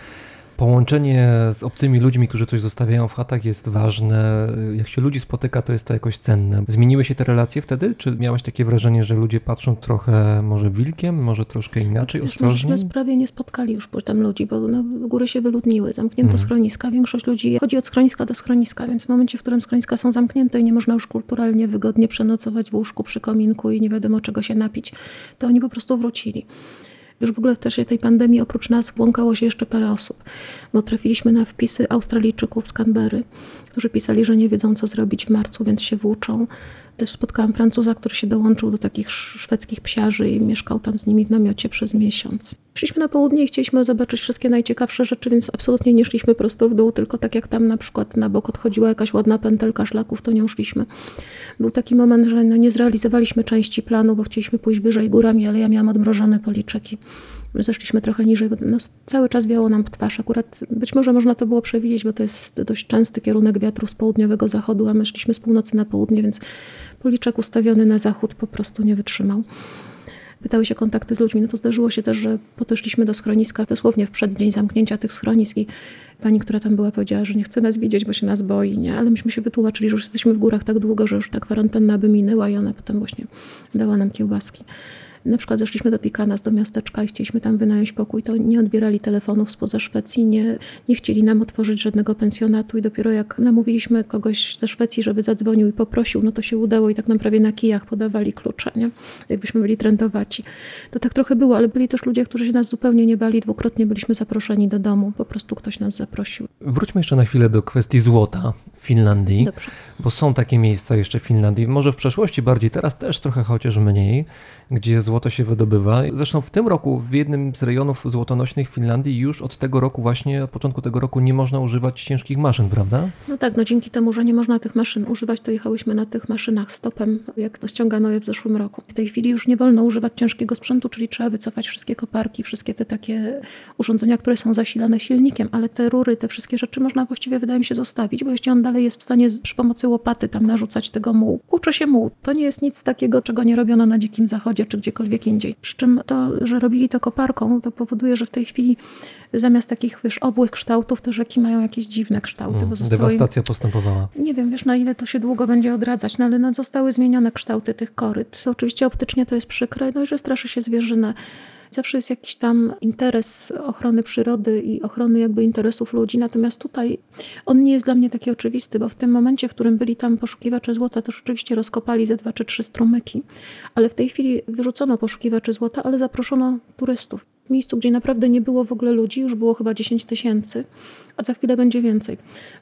A: Połączenie z obcymi ludźmi, którzy coś zostawiają w chatach jest ważne. Jak się ludzi spotyka, to jest to jakoś cenne. Zmieniły się te relacje wtedy? Czy miałaś takie wrażenie, że ludzie patrzą trochę może wilkiem, może troszkę inaczej,
D: Wiesz,
A: ostrożniej?
D: Myśmy prawie nie spotkali już tam ludzi, bo no, góry się wyludniły, zamknięto
A: Mhm.
D: schroniska. Większość ludzi chodzi od schroniska do schroniska, więc w momencie, w którym schroniska są zamknięte i nie można już kulturalnie, wygodnie przenocować w łóżku przy kominku i nie wiadomo czego się napić, to oni po prostu wrócili. Wiesz, w ogóle w czasie tej pandemii oprócz nas błąkało się jeszcze parę osób, bo trafiliśmy na wpisy Australijczyków z Canberry, którzy pisali, że nie wiedzą, co zrobić w marcu, więc się włóczą. Też spotkałam Francuza, który się dołączył do takich sz- szwedzkich psiarzy i mieszkał tam z nimi w namiocie przez miesiąc. Szliśmy na południe i chcieliśmy zobaczyć wszystkie najciekawsze rzeczy, więc absolutnie nie szliśmy prosto w dół, tylko tak jak tam na przykład na bok odchodziła jakaś ładna pętelka szlaków, to nią szliśmy. Był taki moment, że no nie zrealizowaliśmy części planu, bo chcieliśmy pójść wyżej górami, ale ja miałam odmrożone policzek i zeszliśmy trochę niżej. bo No, cały czas wiało nam twarz. Akurat być może można to było przewidzieć, bo to jest dość częsty kierunek wiatru z południowego zachodu, a my szliśmy z północy na południe, więc policzek ustawiony na zachód po prostu nie wytrzymał. Pytały się kontakty z ludźmi. No to zdarzyło się też, że podeszliśmy do schroniska dosłownie w przeddzień zamknięcia tych schronisk i pani, która tam była, powiedziała, że nie chce nas widzieć, bo się nas boi, nie? Ale myśmy się wytłumaczyli, że już jesteśmy w górach tak długo, że już ta kwarantanna by minęła i ona potem właśnie dała nam kiełbaski. Na przykład zeszliśmy do Tikanas, do miasteczka i chcieliśmy tam wynająć pokój, to nie odbierali telefonów spoza Szwecji, nie, nie chcieli nam otworzyć żadnego pensjonatu i dopiero jak namówiliśmy kogoś ze Szwecji, żeby zadzwonił i poprosił, no to się udało i tak nam prawie na kijach podawali klucze, nie? jakbyśmy byli trendowaci. To tak trochę było, ale byli też ludzie, którzy się nas zupełnie nie bali. Dwukrotnie byliśmy zaproszeni do domu, po prostu ktoś nas zaprosił.
A: Wróćmy jeszcze na chwilę do kwestii złota w Finlandii,
D: Dobrze.
A: bo są takie miejsca jeszcze w Finlandii, może w przeszłości bardziej, teraz też trochę chociaż mniej, gdzie złoto się wydobywa. Zresztą w tym roku w jednym z rejonów złotonośnych Finlandii już od tego roku właśnie, od początku tego roku nie można używać ciężkich maszyn, prawda?
D: No tak, no dzięki temu, że nie można tych maszyn używać, to jechałyśmy na tych maszynach stopem, jak ściągano je w zeszłym roku. W tej chwili już nie wolno używać ciężkiego sprzętu, czyli trzeba wycofać wszystkie koparki, wszystkie te takie urządzenia, które są zasilane silnikiem, ale te rury, te wszystkie rzeczy można właściwie, wydaje mi się, zostawić, bo jeśli on dalej jest w stanie przy pomocy łopaty tam narzucać tego mułu, uczy się muł. To nie jest nic takiego, czego nie robiono na Dzikim Zachodzie czy gdziekolwiek indziej. Przy czym to, że robili to koparką, to powoduje, że w tej chwili zamiast takich, wiesz, obłych kształtów, te rzeki mają jakieś dziwne kształty, bo zostały im
A: Dewastacja postępowała.
D: nie wiem, wiesz, na ile to się długo będzie odradzać, no ale no, zostały zmienione kształty tych koryt. Oczywiście optycznie to jest przykre, no i że straszy się zwierzynę. Zawsze jest jakiś tam interes ochrony przyrody i ochrony jakby interesów ludzi, natomiast tutaj on nie jest dla mnie taki oczywisty, bo w tym momencie, w którym byli tam poszukiwacze złota, to rzeczywiście rozkopali ze dwa czy trzy strumyki, ale w tej chwili wyrzucono poszukiwaczy złota, ale zaproszono turystów. W miejscu, gdzie naprawdę nie było w ogóle ludzi, już było chyba 10 tysięcy, a za chwilę będzie więcej.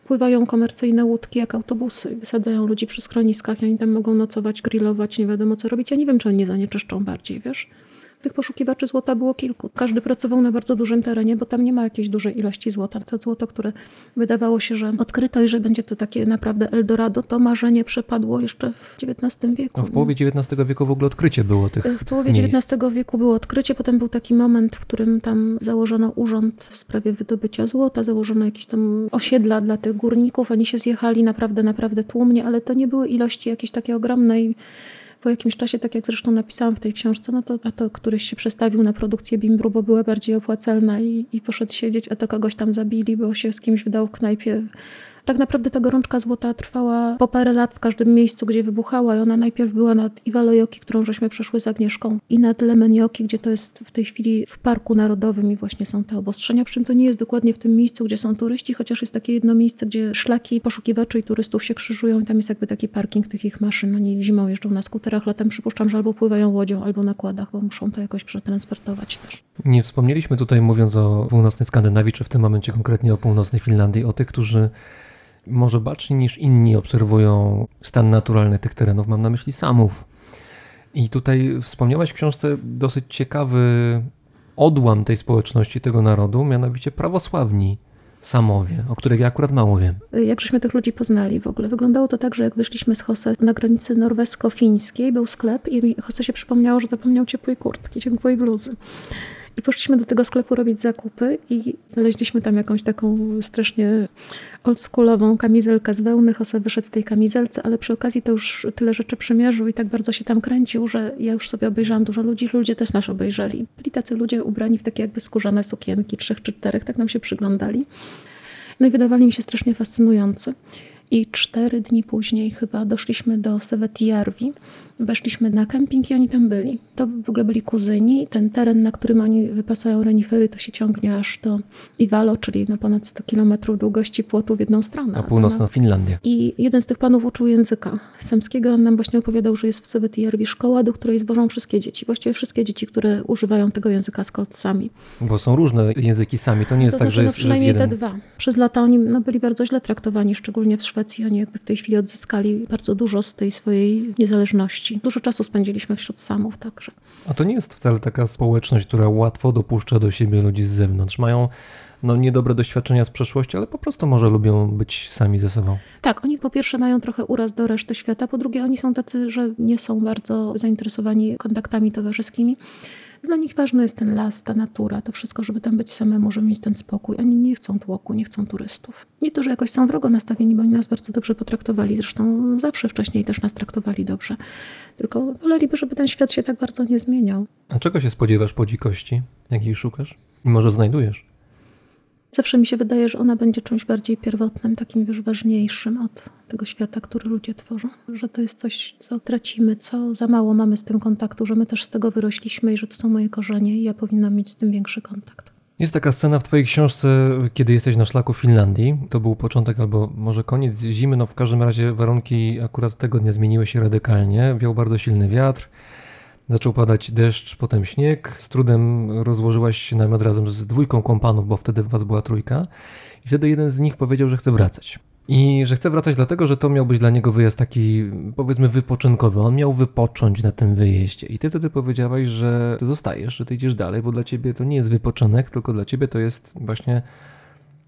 D: Pływają komercyjne łódki jak autobusy, wysadzają ludzi przy schroniskach i oni tam mogą nocować, grillować, nie wiadomo co robić. Ja nie wiem, czy oni nie zanieczyszczą bardziej, wiesz? Tych poszukiwaczy złota było kilku. Każdy pracował na bardzo dużym terenie, bo tam nie ma jakiejś dużej ilości złota. To złoto, które wydawało się, że odkryto i że będzie to takie naprawdę Eldorado, to marzenie przepadło jeszcze w XIX wieku.
A: No, w połowie XIX wieku w ogóle odkrycie było tych
D: W połowie
A: miejsc.
D: XIX wieku było odkrycie, potem był taki moment, w którym tam założono urząd w sprawie wydobycia złota, założono jakieś tam osiedla dla tych górników, oni się zjechali naprawdę, naprawdę tłumnie, ale to nie były ilości jakieś takie ogromne i po jakimś czasie, tak jak zresztą napisałam w tej książce, no to, a to któryś się przestawił na produkcję bimbru, bo była bardziej opłacalna i, i poszedł siedzieć, a to kogoś tam zabili, bo się z kimś wydał w knajpie Tak naprawdę ta gorączka złota trwała po parę lat w każdym miejscu, gdzie wybuchała i ona najpierw była nad Iwalojoki, którą żeśmy przeszły z Agnieszką i nad Lemenioki, gdzie to jest w tej chwili w Parku Narodowym i właśnie są te obostrzenia, przy czym to nie jest dokładnie w tym miejscu, gdzie są turyści, chociaż jest takie jedno miejsce, gdzie szlaki poszukiwaczy i turystów się krzyżują i tam jest jakby taki parking tych ich maszyn. Oni zimą jeżdżą na skuterach, latem przypuszczam, że albo pływają łodzią, albo na kładach, bo muszą to jakoś przetransportować też.
A: Nie wspomnieliśmy tutaj, mówiąc o północnej Skandynawii, czy w tym momencie konkretnie o północnej Finlandii, o tych, którzy może baczniej niż inni obserwują stan naturalny tych terenów. Mam na myśli samów. I tutaj wspomniałaś w książce dosyć ciekawy odłam tej społeczności, tego narodu, mianowicie prawosławni samowie, o których ja akurat mało wiem.
D: Jak żeśmy tych ludzi poznali w ogóle? Wyglądało to tak, że jak wyszliśmy z Hose na granicy norwesko-fińskiej, był sklep i Hose się przypomniało, że zapomniał ciepłej kurtki, ciepłej bluzy. I poszliśmy do tego sklepu robić zakupy i znaleźliśmy tam jakąś taką strasznie oldschoolową kamizelkę z wełny. Jose wyszedł w tej kamizelce, ale przy okazji to już tyle rzeczy przymierzył i tak bardzo się tam kręcił, że ja już sobie obejrzałam dużo ludzi. Ludzie też nas obejrzeli. Byli tacy ludzie ubrani w takie jakby skórzane sukienki, trzech czy czterech, tak nam się przyglądali. No i wydawali mi się strasznie fascynujący. I cztery dni później chyba doszliśmy do Sewetijärvi, Weszliśmy na kemping i oni tam byli. To w ogóle byli kuzyni. Ten teren, na którym oni wypasają renifery, to się ciągnie aż do Iwalo, czyli na ponad 100 kilometrów długości płotu w jedną stronę.
A: A północna Finlandia.
D: I jeden z tych panów uczył języka samskiego. On nam właśnie opowiadał, że jest w Sewetijärvi szkoła, do której zwożą wszystkie dzieci. Właściwie wszystkie dzieci, które używają tego języka z kolcami.
A: Bo są różne języki sami. To nie jest
D: to
A: tak,
D: znaczy,
A: że
D: no
A: jest, jest
D: przynajmniej te dwa. Przez lata oni no, byli bardzo źle traktowani, szczególnie w Szwecji. Oni jakby w tej chwili odzyskali bardzo dużo z tej swojej niezależności. Dużo czasu spędzili spędziliśmy wśród samów także.
A: A to nie jest wcale taka społeczność, która łatwo dopuszcza do siebie ludzi z zewnątrz. Mają no, niedobre doświadczenia z przeszłości, ale po prostu może lubią być sami ze sobą.
D: Tak, oni po pierwsze mają trochę uraz do reszty świata, po drugie oni są tacy, że nie są bardzo zainteresowani kontaktami towarzyskimi. Dla nich ważny jest ten las, ta natura, to wszystko, żeby tam być samemu, żeby mieć ten spokój. Oni nie chcą tłoku, nie chcą turystów. Nie to, że jakoś są wrogo nastawieni, bo oni nas bardzo dobrze potraktowali. Zresztą zawsze wcześniej też nas traktowali dobrze. Tylko woleliby, żeby ten świat się tak bardzo nie zmieniał.
A: A czego się spodziewasz po dzikości? Jakiej szukasz? I może znajdujesz?
D: Zawsze mi się wydaje, że ona będzie czymś bardziej pierwotnym, takim już ważniejszym od tego świata, który ludzie tworzą. Że to jest coś, co tracimy, co za mało mamy z tym kontaktu, że my też z tego wyrośliśmy i że to są moje korzenie i ja powinnam mieć z tym większy kontakt.
A: Jest taka scena w Twojej książce, kiedy jesteś na szlaku Finlandii. To był początek albo może koniec zimy. No w każdym razie warunki akurat tego dnia zmieniły się radykalnie. Wiał bardzo silny wiatr. Zaczął padać deszcz, potem śnieg. Z trudem rozłożyłaś się namiot razem z dwójką kompanów, bo wtedy was była trójka. I wtedy jeden z nich powiedział, że chce wracać. I że chce wracać dlatego, że to miał być dla niego wyjazd taki, powiedzmy, wypoczynkowy. On miał wypocząć na tym wyjeździe. I ty wtedy powiedziałaś, że ty zostajesz, że ty idziesz dalej, bo dla ciebie to nie jest wypoczynek, tylko dla ciebie to jest właśnie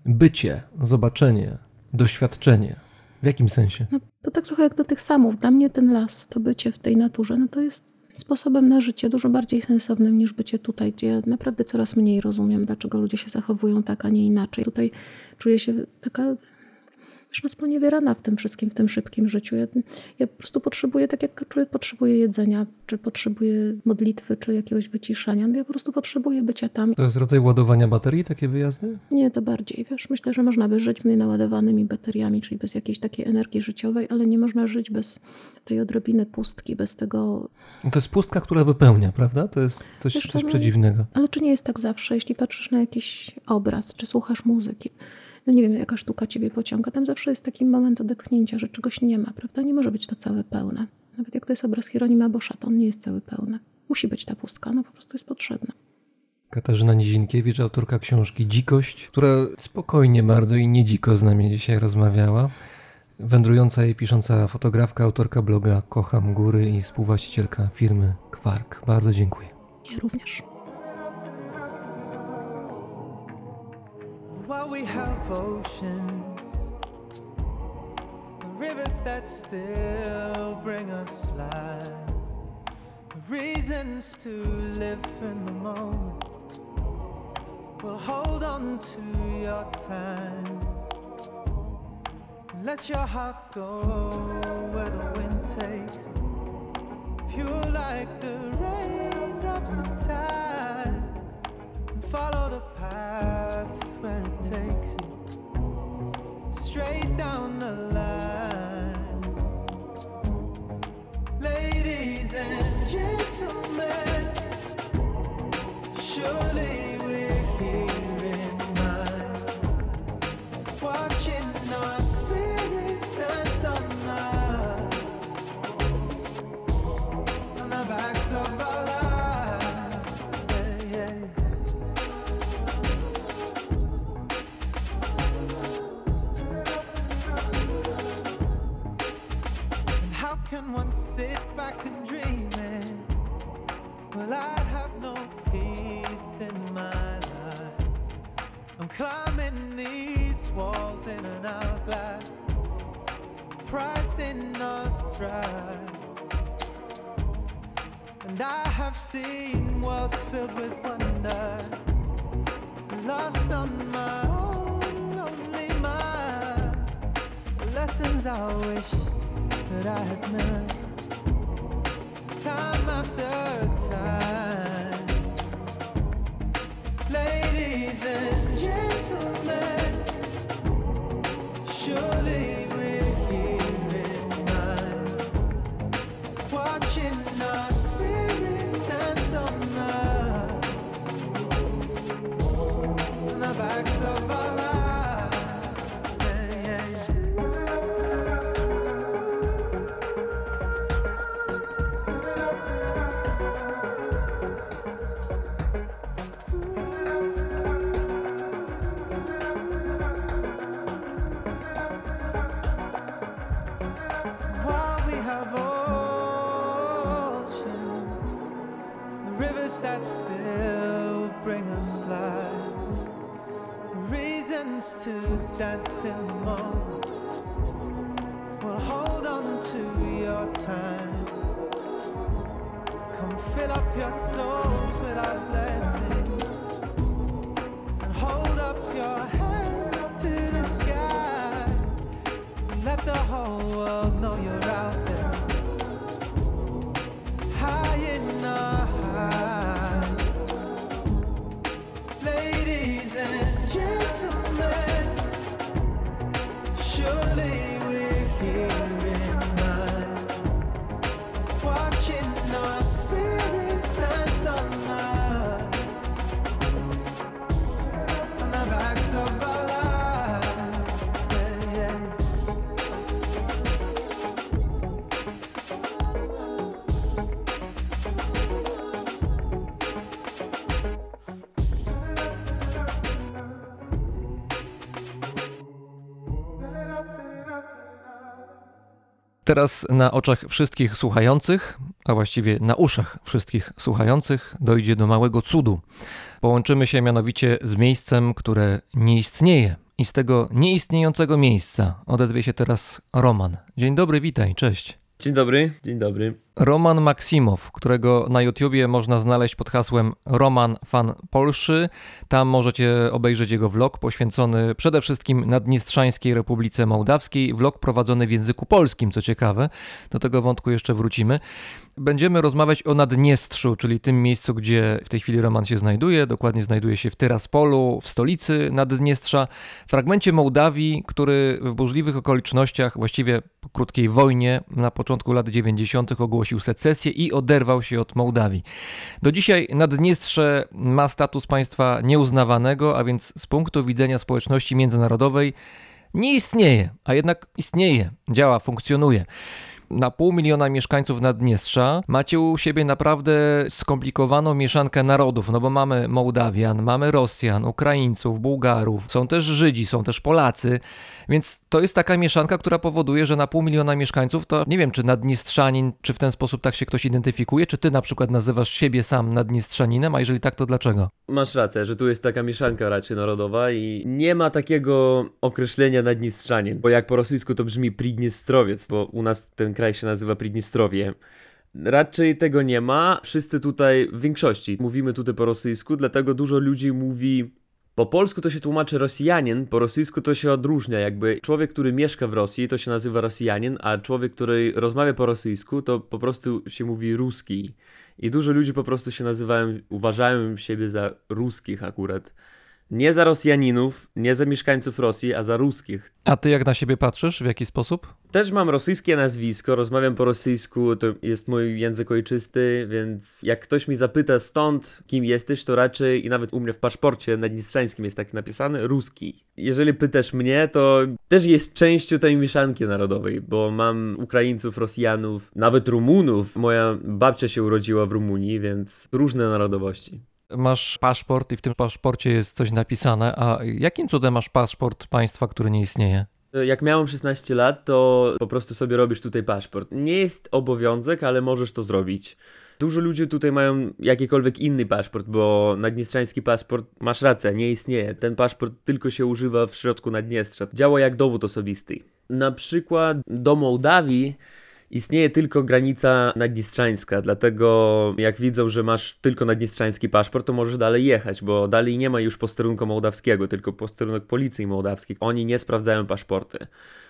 A: bycie, zobaczenie, doświadczenie. W jakim sensie?
D: No, to tak trochę jak do tych samów. Dla mnie ten las, to bycie w tej naturze, no to jest sposobem na życie dużo bardziej sensownym niż bycie tutaj, gdzie naprawdę coraz mniej rozumiem, dlaczego ludzie się zachowują tak, a nie inaczej. Tutaj czuję się taka już sponiewierana w tym wszystkim, w tym szybkim życiu. Ja, ja, po prostu potrzebuję, tak jak człowiek potrzebuje jedzenia, czy potrzebuje modlitwy, czy jakiegoś wyciszania. No ja po prostu potrzebuję bycia tam.
A: To jest rodzaj ładowania baterii, takie wyjazdy?
D: Nie, to bardziej. Wiesz, myślę, że można by żyć z nienaładowanymi bateriami, czyli bez jakiejś takiej energii życiowej, ale nie można żyć bez tej odrobiny pustki, bez tego...
A: To jest pustka, która wypełnia, prawda? To jest coś,
D: Wiesz,
A: coś
D: no,
A: przedziwnego.
D: Ale czy nie jest tak zawsze, jeśli patrzysz na jakiś obraz, czy słuchasz muzyki? No nie wiem, jaka sztuka ciebie pociąga, tam zawsze jest taki moment odetchnięcia, że czegoś nie ma, prawda? Nie może być to całe pełne. Nawet jak to jest obraz Hieronima Boscha, to on nie jest cały pełny. Musi być ta pustka, no po prostu jest potrzebna.
A: Katarzyna Nizinkiewicz, autorka książki Dzikość, która spokojnie bardzo i nie dziko z nami dzisiaj rozmawiała. Wędrująca i pisząca fotografka, autorka bloga Kocham Góry i współwłaścicielka firmy Kwark. Bardzo dziękuję.
D: Ja również.
E: We have oceans, rivers that still bring us life, reasons to live in the moment. Well, hold on to your time. Let your heart go where the wind takes. Pure like the raindrops of time. And follow the path where it takes you straight down the line. Ladies and gentlemen, surely can one sit back and dream it? Well, I'd have no peace in my life. I'm climbing these walls in an hourglass, prized in our stride. And I have seen worlds filled with wonder, lost on my own lonely mind. Lessons I wish that I had met time after time. Ladies and gentlemen, surely dance in the moment. Well, hold on to your time. Come fill up your souls with our blessings
A: Teraz na oczach wszystkich słuchających, a właściwie na uszach wszystkich słuchających, dojdzie do małego cudu. Połączymy się mianowicie z miejscem, które nie istnieje. I z tego nieistniejącego miejsca odezwie się teraz Roman. Dzień dobry, witaj, cześć.
F: Dzień dobry, dzień dobry.
A: Roman Maksimow, którego na YouTubie można znaleźć pod hasłem Roman Fan Polszy. Tam możecie obejrzeć jego vlog poświęcony przede wszystkim Naddniestrzańskiej Republice Mołdawskiej. Vlog prowadzony w języku polskim, co ciekawe. Do tego wątku jeszcze wrócimy. Będziemy rozmawiać o Naddniestrzu, czyli tym miejscu, gdzie w tej chwili Roman się znajduje. Dokładnie znajduje się w Tyraspolu, w stolicy Naddniestrza, fragmencie Mołdawii, który w burzliwych okolicznościach, właściwie po krótkiej wojnie na początku lat 90. ogłosił secesję i oderwał się od Mołdawii. Do dzisiaj Naddniestrze ma status państwa nieuznawanego, a więc z punktu widzenia społeczności międzynarodowej nie istnieje, a jednak istnieje, działa, funkcjonuje na pół miliona mieszkańców Naddniestrza macie u siebie naprawdę skomplikowaną mieszankę narodów, no bo mamy Mołdawian, mamy Rosjan, Ukraińców, Bułgarów, są też Żydzi, są też Polacy, więc to jest taka mieszanka, która powoduje, że na pół miliona mieszkańców to nie wiem, czy Naddniestrzanin, czy w ten sposób tak się ktoś identyfikuje, czy ty na przykład nazywasz siebie sam Naddniestrzaninem, a jeżeli tak, to dlaczego?
F: Masz rację, że tu jest taka mieszanka raczej narodowa i nie ma takiego określenia Naddniestrzanin, bo jak po rosyjsku to brzmi Pridniestrowiec, bo u nas ten kraj się nazywa Pridniestrowie. Raczej tego nie ma. Wszyscy tutaj, w większości, mówimy tutaj po rosyjsku, dlatego dużo ludzi mówi po polsku to się tłumaczy Rosjanin, po rosyjsku to się odróżnia. Jakby człowiek, który mieszka w Rosji, to się nazywa Rosjanin, a człowiek, który rozmawia po rosyjsku, to po prostu się mówi ruski. I dużo ludzi po prostu się nazywają, uważają siebie za ruskich akurat. Nie za Rosjaninów, nie za mieszkańców Rosji, a za ruskich.
A: A ty jak na siebie patrzysz? W jaki sposób?
F: Też mam rosyjskie nazwisko, rozmawiam po rosyjsku, to jest mój język ojczysty, więc jak ktoś mi zapyta stąd, kim jesteś, to raczej i nawet u mnie w paszporcie naddniestrzańskim jest tak napisane ruski. Jeżeli pytasz mnie, to też jest częścią tej mieszanki narodowej, bo mam Ukraińców, Rosjanów, nawet Rumunów. Moja babcia się urodziła w Rumunii, więc różne narodowości.
A: Masz paszport i w tym paszporcie jest coś napisane, a jakim cudem masz paszport państwa, który nie istnieje?
F: Jak miałem 16 lat, to po prostu sobie robisz tutaj paszport. Nie jest obowiązek, ale możesz to zrobić. Dużo ludzi tutaj mają jakikolwiek inny paszport, bo naddniestrzański paszport, masz rację, nie istnieje. Ten paszport tylko się używa w środku Naddniestrza. Działa jak dowód osobisty. Na przykład do Mołdawii istnieje tylko granica naddniestrzańska, dlatego jak widzą, że masz tylko naddniestrzański paszport, to możesz dalej jechać, bo dalej nie ma już posterunku mołdawskiego, tylko posterunek policji mołdawskiej. Oni nie sprawdzają paszporty.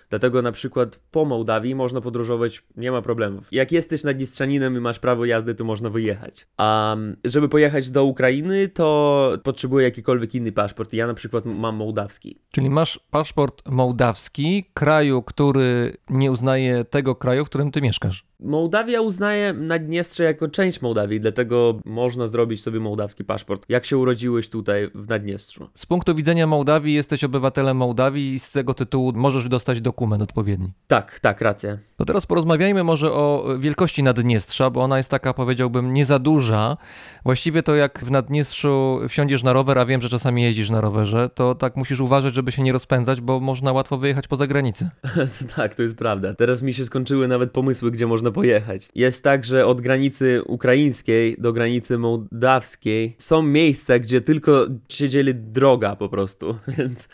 F: Dlatego na przykład po Mołdawii można podróżować, nie ma problemów. Jak jesteś naddniestrzaninem i masz prawo jazdy, to można wyjechać. A żeby pojechać do Ukrainy, to potrzebuję jakikolwiek inny paszport. Ja na przykład mam mołdawski.
A: Czyli masz paszport mołdawski, kraju, który nie uznaje tego kraju, w którym ty mieszkasz.
F: Mołdawia uznaje Naddniestrze jako część Mołdawii, dlatego można zrobić sobie mołdawski paszport. Jak się urodziłeś tutaj w Naddniestrzu?
A: Z punktu widzenia Mołdawii jesteś obywatelem Mołdawii i z tego tytułu możesz dostać dokument odpowiedni.
F: Tak, tak, racja.
A: To teraz porozmawiajmy może o wielkości Naddniestrza, bo ona jest taka, powiedziałbym, nie za duża. Właściwie to jak w Naddniestrzu wsiądziesz na rower, a wiem, że czasami jeździsz na rowerze, to tak musisz uważać, żeby się nie rozpędzać, bo można łatwo wyjechać poza granicę.
F: tak, to jest prawda. Teraz mi się skończyły nawet pomysły, gdzie można pojechać. Jest tak, że od granicy ukraińskiej do granicy mołdawskiej są miejsca, gdzie tylko się dzieli droga po prostu, więc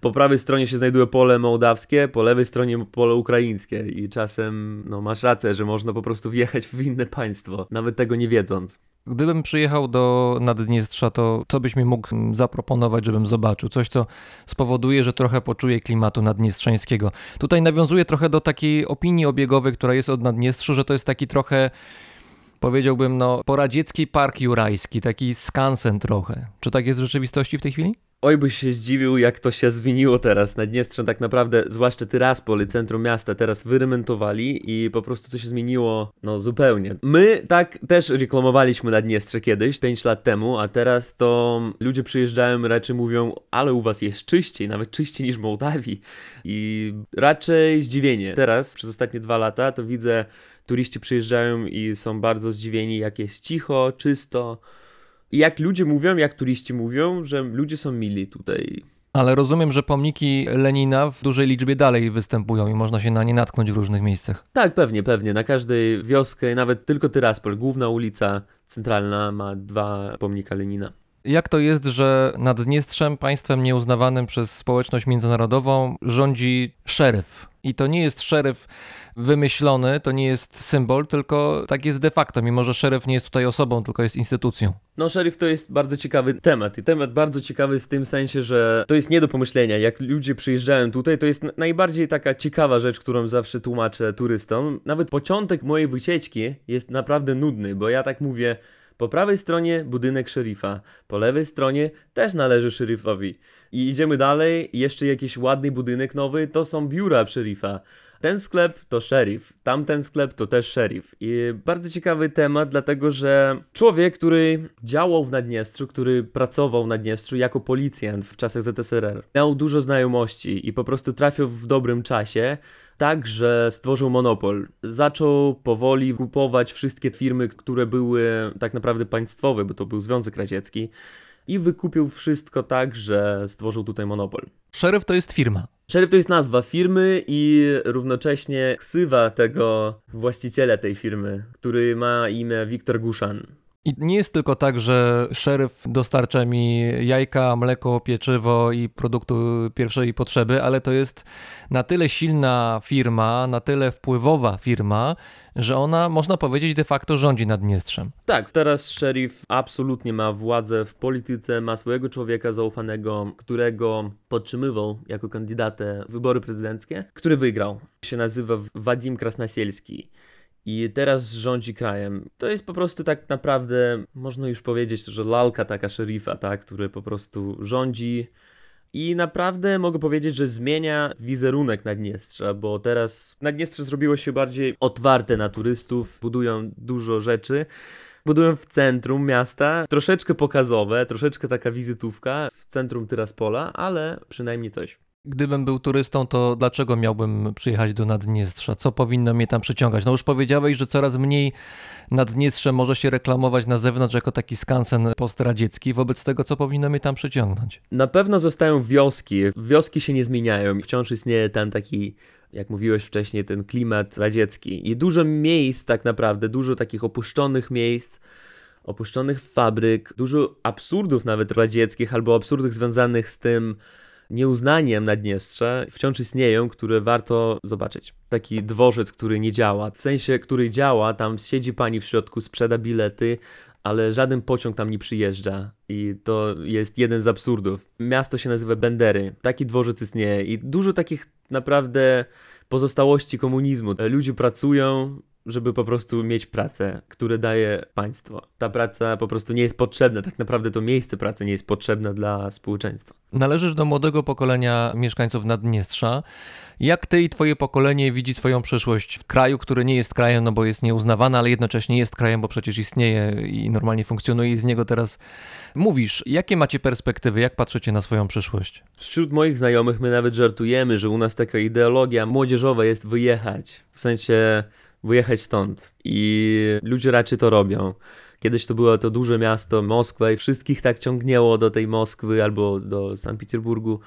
F: po prawej stronie się znajduje pole mołdawskie, po lewej stronie pole ukraińskie i czasem, no masz rację, że można po prostu wjechać w inne państwo, nawet tego nie wiedząc.
A: Gdybym przyjechał do Naddniestrza, to co byś mi mógł mm, zaproponować, żebym zobaczył? Coś, co spowoduje, że trochę poczuję klimatu naddniestrzańskiego. Tutaj nawiązuję trochę do takiej opinii obiegowej, która jest od Naddniestrzu, że to jest taki trochę, powiedziałbym, no, poradziecki park jurajski, taki skansen trochę. Czy tak jest w rzeczywistości w tej chwili?
F: Oj, byś się zdziwił, jak to się zmieniło teraz. Naddniestrze tak naprawdę, zwłaszcza Tyraspol, centrum miasta, teraz wyremontowali i po prostu to się zmieniło, no zupełnie. My tak też reklamowaliśmy Naddniestrze kiedyś, 5 lat temu, a teraz to ludzie przyjeżdżają raczej mówią, ale u was jest czyściej, nawet czyściej niż w Mołdawii. I raczej zdziwienie. Teraz, przez ostatnie dwa lata, to widzę, turyści przyjeżdżają i są bardzo zdziwieni, jak jest cicho, czysto. I jak ludzie mówią, jak turyści mówią, że ludzie są mili tutaj.
A: Ale rozumiem, że pomniki Lenina w dużej liczbie dalej występują i można się na nie natknąć w różnych miejscach.
F: Tak, pewnie, pewnie. Na każdej wioskę, nawet tylko Tyraspol, główna ulica centralna ma dwa pomnika Lenina.
A: Jak to jest, że Naddniestrzem, państwem nieuznawanym przez społeczność międzynarodową, rządzi szeryf? I to nie jest szeryf wymyślony, to nie jest symbol, tylko tak jest de facto, mimo że szeryf nie jest tutaj osobą, tylko jest instytucją.
F: No, szeryf to jest bardzo ciekawy temat. I temat bardzo ciekawy w tym sensie, że to jest nie do pomyślenia. Jak ludzie przyjeżdżają tutaj, to jest najbardziej taka ciekawa rzecz, którą zawsze tłumaczę turystom. Nawet początek mojej wycieczki jest naprawdę nudny, bo ja tak mówię. Po prawej stronie budynek szeryfa, po lewej stronie też należy szeryfowi. I idziemy dalej, jeszcze jakiś ładny budynek nowy, to są biura szeryfa. Ten sklep to szeryf, tamten sklep to też szeryf. I bardzo ciekawy temat, dlatego że człowiek, który działał w Naddniestrzu, który pracował w Naddniestrzu jako policjant w czasach ZSRR, miał dużo znajomości i po prostu trafił w dobrym czasie, tak, że stworzył monopol. Zaczął powoli kupować wszystkie firmy, które były tak naprawdę państwowe, bo to był Związek Radziecki. I wykupił wszystko tak, że stworzył tutaj monopol.
A: Szeryf to jest firma.
F: Szeryf to jest nazwa firmy i równocześnie ksywa tego właściciela tej firmy, który ma imię Wiktor Guszan.
A: I nie jest tylko tak, że szeryf dostarcza mi jajka, mleko, pieczywo i produktu pierwszej potrzeby, ale to jest na tyle silna firma, na tyle wpływowa firma, że ona, można powiedzieć, de facto rządzi Naddniestrzem.
F: Tak, teraz szeryf absolutnie ma władzę w polityce, ma swojego człowieka zaufanego, którego podtrzymywał jako kandydatę wybory prezydenckie, który wygrał. Się nazywa Wadim Krasnasielski. I teraz rządzi krajem. To jest po prostu tak naprawdę, można już powiedzieć, że lalka taka szeryfa, tak, który po prostu rządzi i naprawdę mogę powiedzieć, że zmienia wizerunek Naddniestrza, bo teraz Naddniestrze zrobiło się bardziej otwarte na turystów, budują dużo rzeczy. Budują w centrum miasta, troszeczkę pokazowe, troszeczkę taka wizytówka w centrum Tyraspola, ale przynajmniej coś.
A: Gdybym był turystą, to dlaczego miałbym przyjechać do Naddniestrza? Co powinno mnie tam przyciągać? No już powiedziałeś, że coraz mniej Naddniestrze może się reklamować na zewnątrz jako taki skansen postradziecki. Wobec tego, co powinno mnie tam przyciągnąć?
F: Na pewno zostają wioski. Wioski się nie zmieniają. Wciąż istnieje tam taki, jak mówiłeś wcześniej, ten klimat radziecki. I dużo miejsc tak naprawdę, dużo takich opuszczonych miejsc, opuszczonych fabryk, dużo absurdów nawet radzieckich albo absurdów związanych z tym nieuznaniem Naddniestrza wciąż istnieją, które warto zobaczyć. Taki dworzec, który nie działa, w sensie, który działa, tam siedzi pani w środku, sprzeda bilety, ale żaden pociąg tam nie przyjeżdża i to jest jeden z absurdów. Miasto się nazywa Bendery, taki dworzec istnieje i dużo takich naprawdę pozostałości komunizmu. Ludzie pracują, żeby po prostu mieć pracę, które daje państwo. Ta praca po prostu nie jest potrzebna, tak naprawdę to miejsce pracy nie jest potrzebne dla społeczeństwa.
A: Należysz do młodego pokolenia mieszkańców Naddniestrza. Jak ty i twoje pokolenie widzi swoją przyszłość w kraju, który nie jest krajem, no bo jest nieuznawany, ale jednocześnie jest krajem, bo przecież istnieje i normalnie funkcjonuje i z niego teraz mówisz. Jakie macie perspektywy, jak patrzycie na swoją przyszłość?
F: Wśród moich znajomych my nawet żartujemy, że u nas taka ideologia młodzieżowa jest wyjechać. W sensie wyjechać stąd. I ludzie raczej to robią. Kiedyś to było to duże miasto, Moskwa, i wszystkich tak ciągnięło do tej Moskwy albo do Sankt Petersburgu.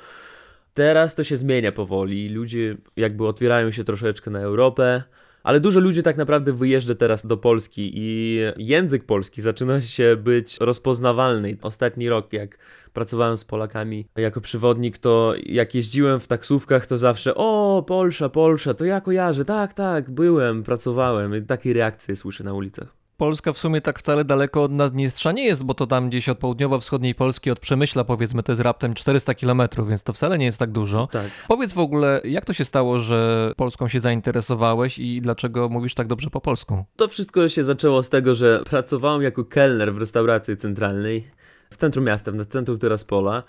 F: Teraz to się zmienia powoli. Ludzie jakby otwierają się troszeczkę na Europę. Ale dużo ludzi tak naprawdę wyjeżdża teraz do Polski i język polski zaczyna się być rozpoznawalny. Ostatni rok, jak pracowałem z Polakami jako przewodnik, to jak jeździłem w taksówkach, to zawsze o, Polsza, Polsza, to ja kojarzę, tak, tak, byłem, pracowałem. I takie reakcje słyszę na ulicach.
A: Polska w sumie tak wcale daleko od Naddniestrza nie jest, bo to tam gdzieś od południowo-wschodniej Polski, od Przemyśla powiedzmy, to jest raptem 400 kilometrów, więc to wcale nie jest tak dużo.
F: Tak.
A: Powiedz w ogóle, jak to się stało, że Polską się zainteresowałeś i dlaczego mówisz tak dobrze po polsku?
F: To wszystko się zaczęło z tego, że pracowałem jako kelner w restauracji centralnej w centrum miasta, w centrum Tyraspola.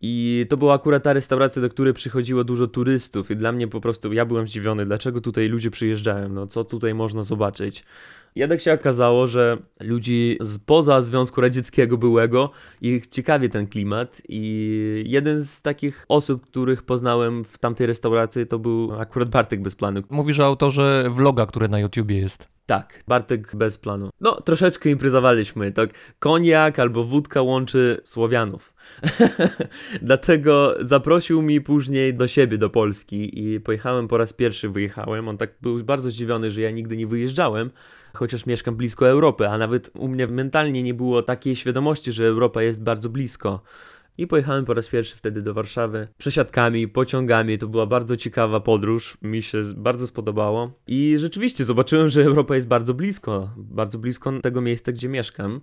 F: I to była akurat ta restauracja, do której przychodziło dużo turystów, i dla mnie po prostu ja byłem zdziwiony, dlaczego tutaj ludzie przyjeżdżają, no co tutaj można zobaczyć. Jednak się okazało, że ludzi spoza Związku Radzieckiego byłego ich ciekawi ten klimat i jeden z takich osób, których poznałem w tamtej restauracji to był akurat Bartek bez planu.
A: Mówisz o autorze vloga, który na YouTubie jest.
F: Tak, Bartek bez planu. No, troszeczkę imprezowaliśmy, tak. Koniak albo wódka łączy Słowianów. Dlatego zaprosił mi później do siebie, do Polski i pojechałem po raz pierwszy, wyjechałem. On tak był bardzo zdziwiony, że ja nigdy nie wyjeżdżałem, chociaż mieszkam blisko Europy, a nawet u mnie mentalnie nie było takiej świadomości, że Europa jest bardzo blisko. I pojechałem po raz pierwszy wtedy do Warszawy przesiadkami, pociągami. To była bardzo ciekawa podróż, mi się bardzo spodobało. I rzeczywiście zobaczyłem, że Europa jest bardzo blisko, bardzo blisko tego miejsca, gdzie mieszkam.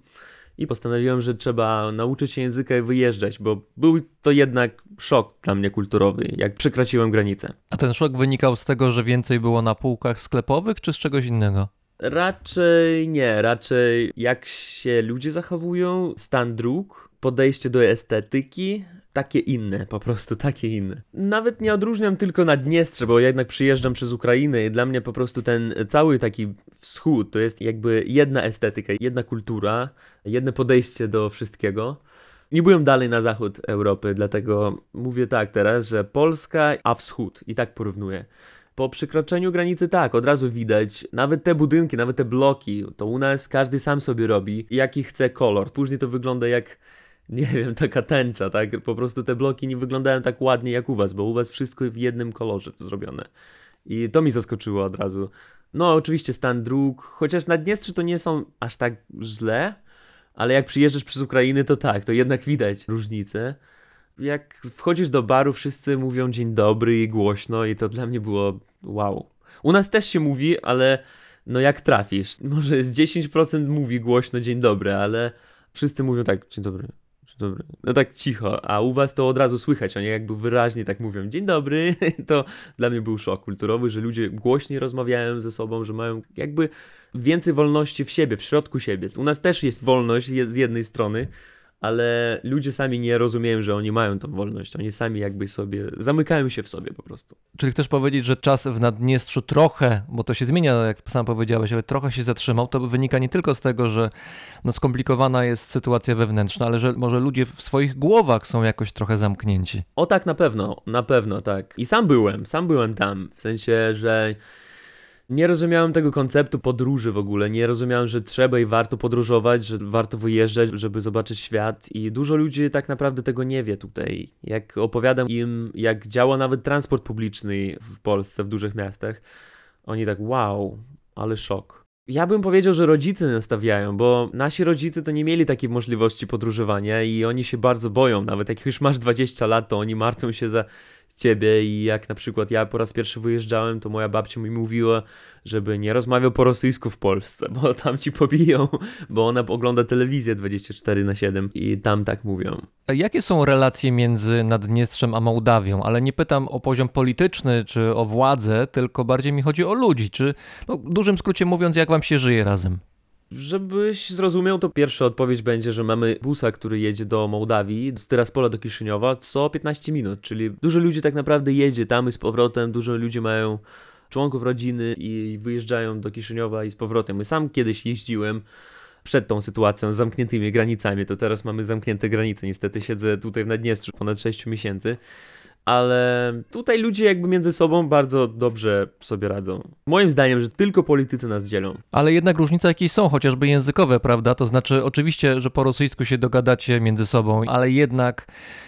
F: I postanowiłem, że trzeba nauczyć się języka i wyjeżdżać, bo był to jednak szok dla mnie kulturowy, jak przekroczyłem granicę.
A: A ten szok wynikał z tego, że więcej było na półkach sklepowych, czy z czegoś innego?
F: Raczej nie, raczej jak się ludzie zachowują, stan dróg, podejście do estetyki, takie inne, po prostu takie inne. Nawet nie odróżniam tylko Naddniestrze, bo ja jednak przyjeżdżam przez Ukrainę i dla mnie po prostu ten cały taki wschód to jest jakby jedna estetyka, jedna kultura, jedno podejście do wszystkiego. Nie byłem dalej na zachód Europy, dlatego mówię tak teraz, że Polska, a wschód i tak porównuję. Po przekroczeniu granicy tak, od razu widać, nawet te budynki, nawet te bloki, to u nas każdy sam sobie robi, jaki chce kolor. Później to wygląda jak nie wiem, taka tęcza, tak? Po prostu te bloki nie wyglądają tak ładnie jak u was, bo u was wszystko w jednym kolorze to zrobione. I to mi zaskoczyło od razu. No, oczywiście stan dróg, chociaż Naddniestrze to nie są aż tak źle, ale jak przyjeżdżasz przez Ukrainę, to tak, to jednak widać różnice. Jak wchodzisz do baru, wszyscy mówią dzień dobry i głośno i to dla mnie było wow. U nas też się mówi, ale no jak trafisz. Może z 10% mówi głośno dzień dobry, ale wszyscy mówią tak, dzień dobry, dobry. No tak cicho, a u was to od razu słychać, oni jakby wyraźnie tak mówią dzień dobry, to dla mnie był szok kulturowy, że ludzie głośniej rozmawiają ze sobą, że mają jakby więcej wolności w siebie, w środku siebie. U nas też jest wolność z jednej strony, ale ludzie sami nie rozumieją, że oni mają tą wolność. Oni sami jakby sobie zamykają się w sobie po prostu.
A: Czyli chcesz powiedzieć, że czas w Naddniestrzu trochę, bo to się zmienia, jak sam powiedziałeś, ale trochę się zatrzymał, to wynika nie tylko z tego, że no, skomplikowana jest sytuacja wewnętrzna, ale że może ludzie w swoich głowach są jakoś trochę zamknięci.
F: O tak, na pewno, na pewno, tak. I sam byłem, sam byłem tam, w sensie, że nie rozumiałem tego konceptu podróży w ogóle, nie rozumiałem, że trzeba i warto podróżować, że warto wyjeżdżać, żeby zobaczyć świat i dużo ludzi tak naprawdę tego nie wie tutaj. Jak opowiadam im, jak działa nawet transport publiczny w Polsce, w dużych miastach, oni tak wow, ale szok. Ja bym powiedział, że rodzice nastawiają, bo nasi rodzice to nie mieli takiej możliwości podróżowania i oni się bardzo boją. Nawet jak już masz 20 lat, to oni martwią się za ciebie i jak na przykład ja po raz pierwszy wyjeżdżałem, to moja babcia mi mówiła, żeby nie rozmawiał po rosyjsku w Polsce, bo tam ci pobiją, bo ona ogląda telewizję 24 na 7 i tam tak mówią.
A: Jakie są relacje między Naddniestrzem a Mołdawią? Ale nie pytam o poziom polityczny czy o władzę, tylko bardziej mi chodzi o ludzi. Czy, no, w dużym skrócie mówiąc, jak wam się żyje razem?
F: Żebyś zrozumiał, to pierwsza odpowiedź będzie, że mamy busa, który jedzie do Mołdawii, z Tyraspola do Kiszyniowa co 15 minut, czyli dużo ludzi tak naprawdę jedzie tam i z powrotem, dużo ludzi mają członków rodziny i wyjeżdżają do Kiszyniowa i z powrotem. My sam kiedyś jeździłem przed tą sytuacją z zamkniętymi granicami, to teraz mamy zamknięte granice, niestety siedzę tutaj w Naddniestrzu ponad 6 miesięcy, ale tutaj ludzie jakby między sobą bardzo dobrze sobie radzą. Moim zdaniem, że tylko politycy nas dzielą.
A: Ale jednak różnice jakieś są, chociażby językowe, prawda? To znaczy, oczywiście, że po rosyjsku się dogadacie między sobą, ale jednak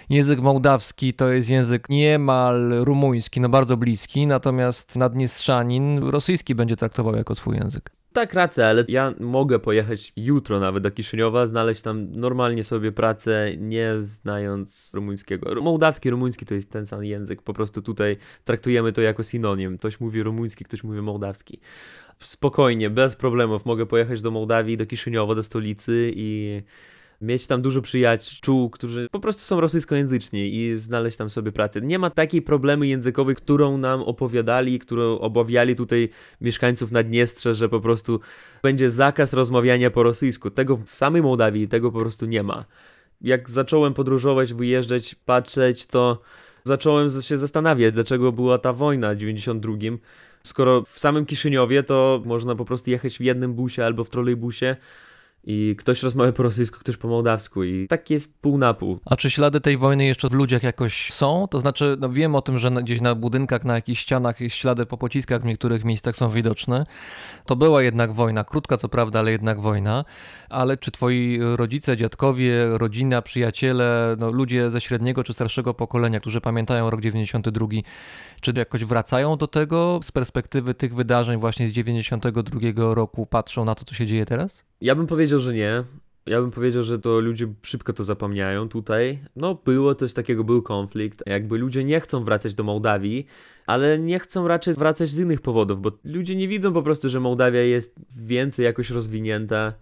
A: język mołdawski to jest język niemal rumuński, no bardzo bliski, natomiast Naddniestrzanin rosyjski będzie traktował jako swój język.
F: Tak, racja, ale ja mogę pojechać jutro nawet do Kiszyniowa, znaleźć tam normalnie sobie pracę, nie znając rumuńskiego. Mołdawski, rumuński to jest ten sam język, po prostu tutaj traktujemy to jako synonim. Ktoś mówi rumuński, ktoś mówi mołdawski. Spokojnie, bez problemów mogę pojechać do Mołdawii, do Kiszyniowa, do stolicy i mieć tam dużo przyjaciół, którzy po prostu są rosyjskojęzyczni i znaleźć tam sobie pracę. Nie ma takiej problemy językowej, którą nam opowiadali, którą obawiali tutaj mieszkańców Naddniestrza, że po prostu będzie zakaz rozmawiania po rosyjsku. Tego w samej Mołdawii tego po prostu nie ma. Jak zacząłem podróżować, wyjeżdżać, patrzeć, to zacząłem się zastanawiać, dlaczego była ta wojna w 92. Skoro w samym Kiszyniowie to można po prostu jechać w jednym busie albo w trolejbusie i ktoś rozmawia po rosyjsku, ktoś po mołdawsku i tak jest pół na pół.
A: A czy ślady tej wojny jeszcze w ludziach jakoś są? To znaczy, no wiem o tym, że gdzieś na budynkach, na jakichś ścianach ślady po pociskach w niektórych miejscach są widoczne. To była jednak wojna, krótka co prawda, ale jednak wojna. Ale czy twoi rodzice, dziadkowie, rodzina, przyjaciele, no ludzie ze średniego czy starszego pokolenia, którzy pamiętają rok 92, czy jakoś wracają do tego z perspektywy tych wydarzeń właśnie z 92 roku, patrzą na to, co się dzieje teraz?
F: Ja bym powiedział, że nie. Ja bym powiedział, że to ludzie szybko to zapomniają tutaj. No, było coś takiego, był konflikt. Jakby ludzie nie chcą wracać do Mołdawii, ale nie chcą raczej wracać z innych powodów, bo ludzie nie widzą po prostu, że Mołdawia jest więcej jakoś rozwinięta.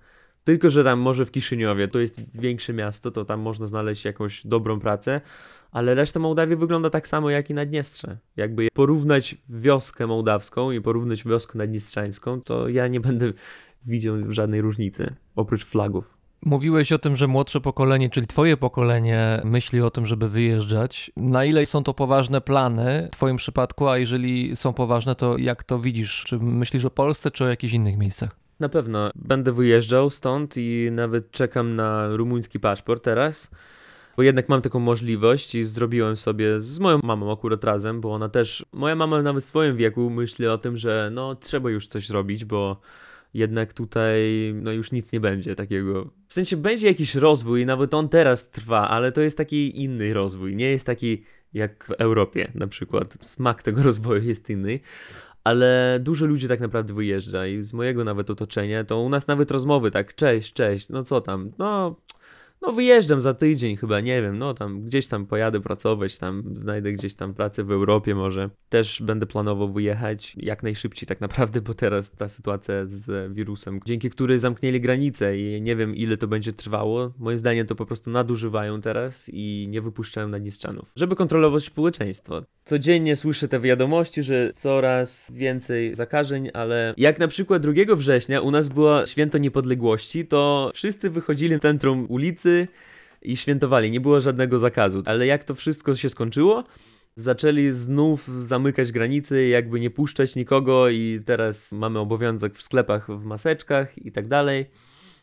F: Tylko, że tam może w Kiszyniowie to jest większe miasto, to tam można znaleźć jakąś dobrą pracę, ale reszta Mołdawii wygląda tak samo jak i Naddniestrze. Jakby porównać wioskę mołdawską i porównać wioskę naddniestrzańską, to ja nie będę widział żadnej różnicy, oprócz flagów.
A: Mówiłeś o tym, że młodsze pokolenie, czyli twoje pokolenie, myśli o tym, żeby wyjeżdżać. Na ile są to poważne plany w twoim przypadku, a jeżeli są poważne, to jak to widzisz? Czy myślisz o Polsce, czy o jakichś innych miejscach?
F: Na pewno będę wyjeżdżał stąd i nawet czekam na rumuński paszport teraz, bo jednak mam taką możliwość i zrobiłem sobie z moją mamą akurat razem, bo ona też, moja mama nawet w swoim wieku myśli o tym, że no trzeba już coś zrobić, bo jednak tutaj no już nic nie będzie takiego. W sensie będzie jakiś rozwój, nawet on teraz trwa, ale to jest taki inny rozwój, nie jest taki jak w Europie na przykład. Smak tego rozwoju jest inny. Ale dużo ludzi tak naprawdę wyjeżdża i z mojego nawet otoczenia, to u nas nawet rozmowy tak, cześć, cześć, no co tam, no, No wyjeżdżam za tydzień chyba, nie wiem, no tam gdzieś tam pojadę pracować, tam znajdę gdzieś tam pracę w Europie może. Też będę planował wyjechać jak najszybciej tak naprawdę, bo teraz ta sytuacja z wirusem, dzięki której zamknęli granice i nie wiem ile to będzie trwało. Moim zdaniem to po prostu nadużywają teraz i nie wypuszczają nadziszczanów, żeby kontrolować społeczeństwo. Codziennie słyszę te wiadomości, że coraz więcej zakażeń, ale jak na przykład 2 września u nas było święto niepodległości, to wszyscy wychodzili w centrum ulicy i świętowali, nie było żadnego zakazu. Ale jak to wszystko się skończyło, zaczęli znów zamykać granice, jakby nie puszczać nikogo i teraz mamy obowiązek w sklepach w maseczkach i tak dalej.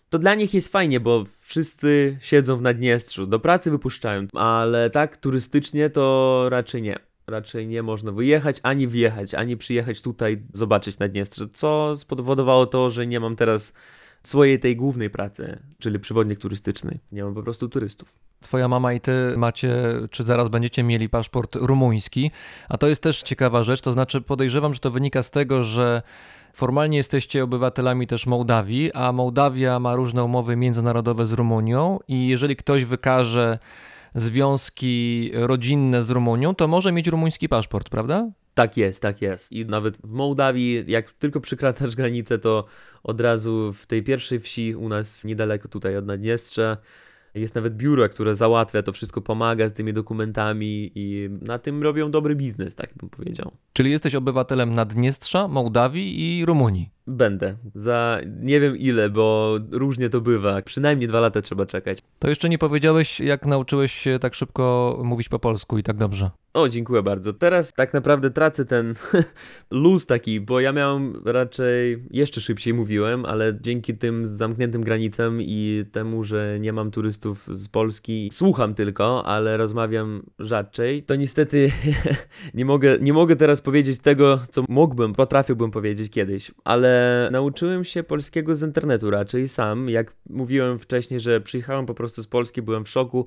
F: To dla nich jest fajnie, bo wszyscy siedzą w Naddniestrzu, do pracy wypuszczają, ale tak turystycznie to raczej nie. Raczej nie można wyjechać, ani wjechać, ani przyjechać tutaj zobaczyć Naddniestrze, co spowodowało to, że nie mam teraz swojej tej głównej pracy, czyli przewodnik turystyczny. Nie mam po prostu turystów.
A: Twoja mama i ty macie, czy zaraz będziecie mieli paszport rumuński, a to jest też ciekawa rzecz, to znaczy podejrzewam, że to wynika z tego, że formalnie jesteście obywatelami też Mołdawii, a Mołdawia ma różne umowy międzynarodowe z Rumunią i jeżeli ktoś wykaże związki rodzinne z Rumunią, to może mieć rumuński paszport, prawda?
F: Tak jest, tak jest. I nawet w Mołdawii, jak tylko przykraczasz granicę, to od razu w tej pierwszej wsi u nas niedaleko tutaj od Naddniestrza jest nawet biuro, które załatwia to wszystko, pomaga z tymi dokumentami i na tym robią dobry biznes, tak bym powiedział.
A: Czyli jesteś obywatelem Naddniestrza, Mołdawii i Rumunii.
F: Będę. Za nie wiem ile, bo różnie to bywa. Przynajmniej dwa lata trzeba czekać.
A: To jeszcze nie powiedziałeś, jak nauczyłeś się tak szybko mówić po polsku i tak dobrze.
F: O, dziękuję bardzo. Teraz tak naprawdę tracę ten luz taki, bo ja miałem raczej jeszcze szybciej mówiłem, ale dzięki tym zamkniętym granicom i temu, że nie mam turystów z Polski, słucham tylko, ale rozmawiam rzadczej, to niestety nie mogę, nie mogę teraz powiedzieć tego, co mógłbym, potrafiłbym powiedzieć kiedyś, ale nauczyłem się polskiego z internetu raczej sam. Jak mówiłem wcześniej, że przyjechałem po prostu z Polski, byłem w szoku.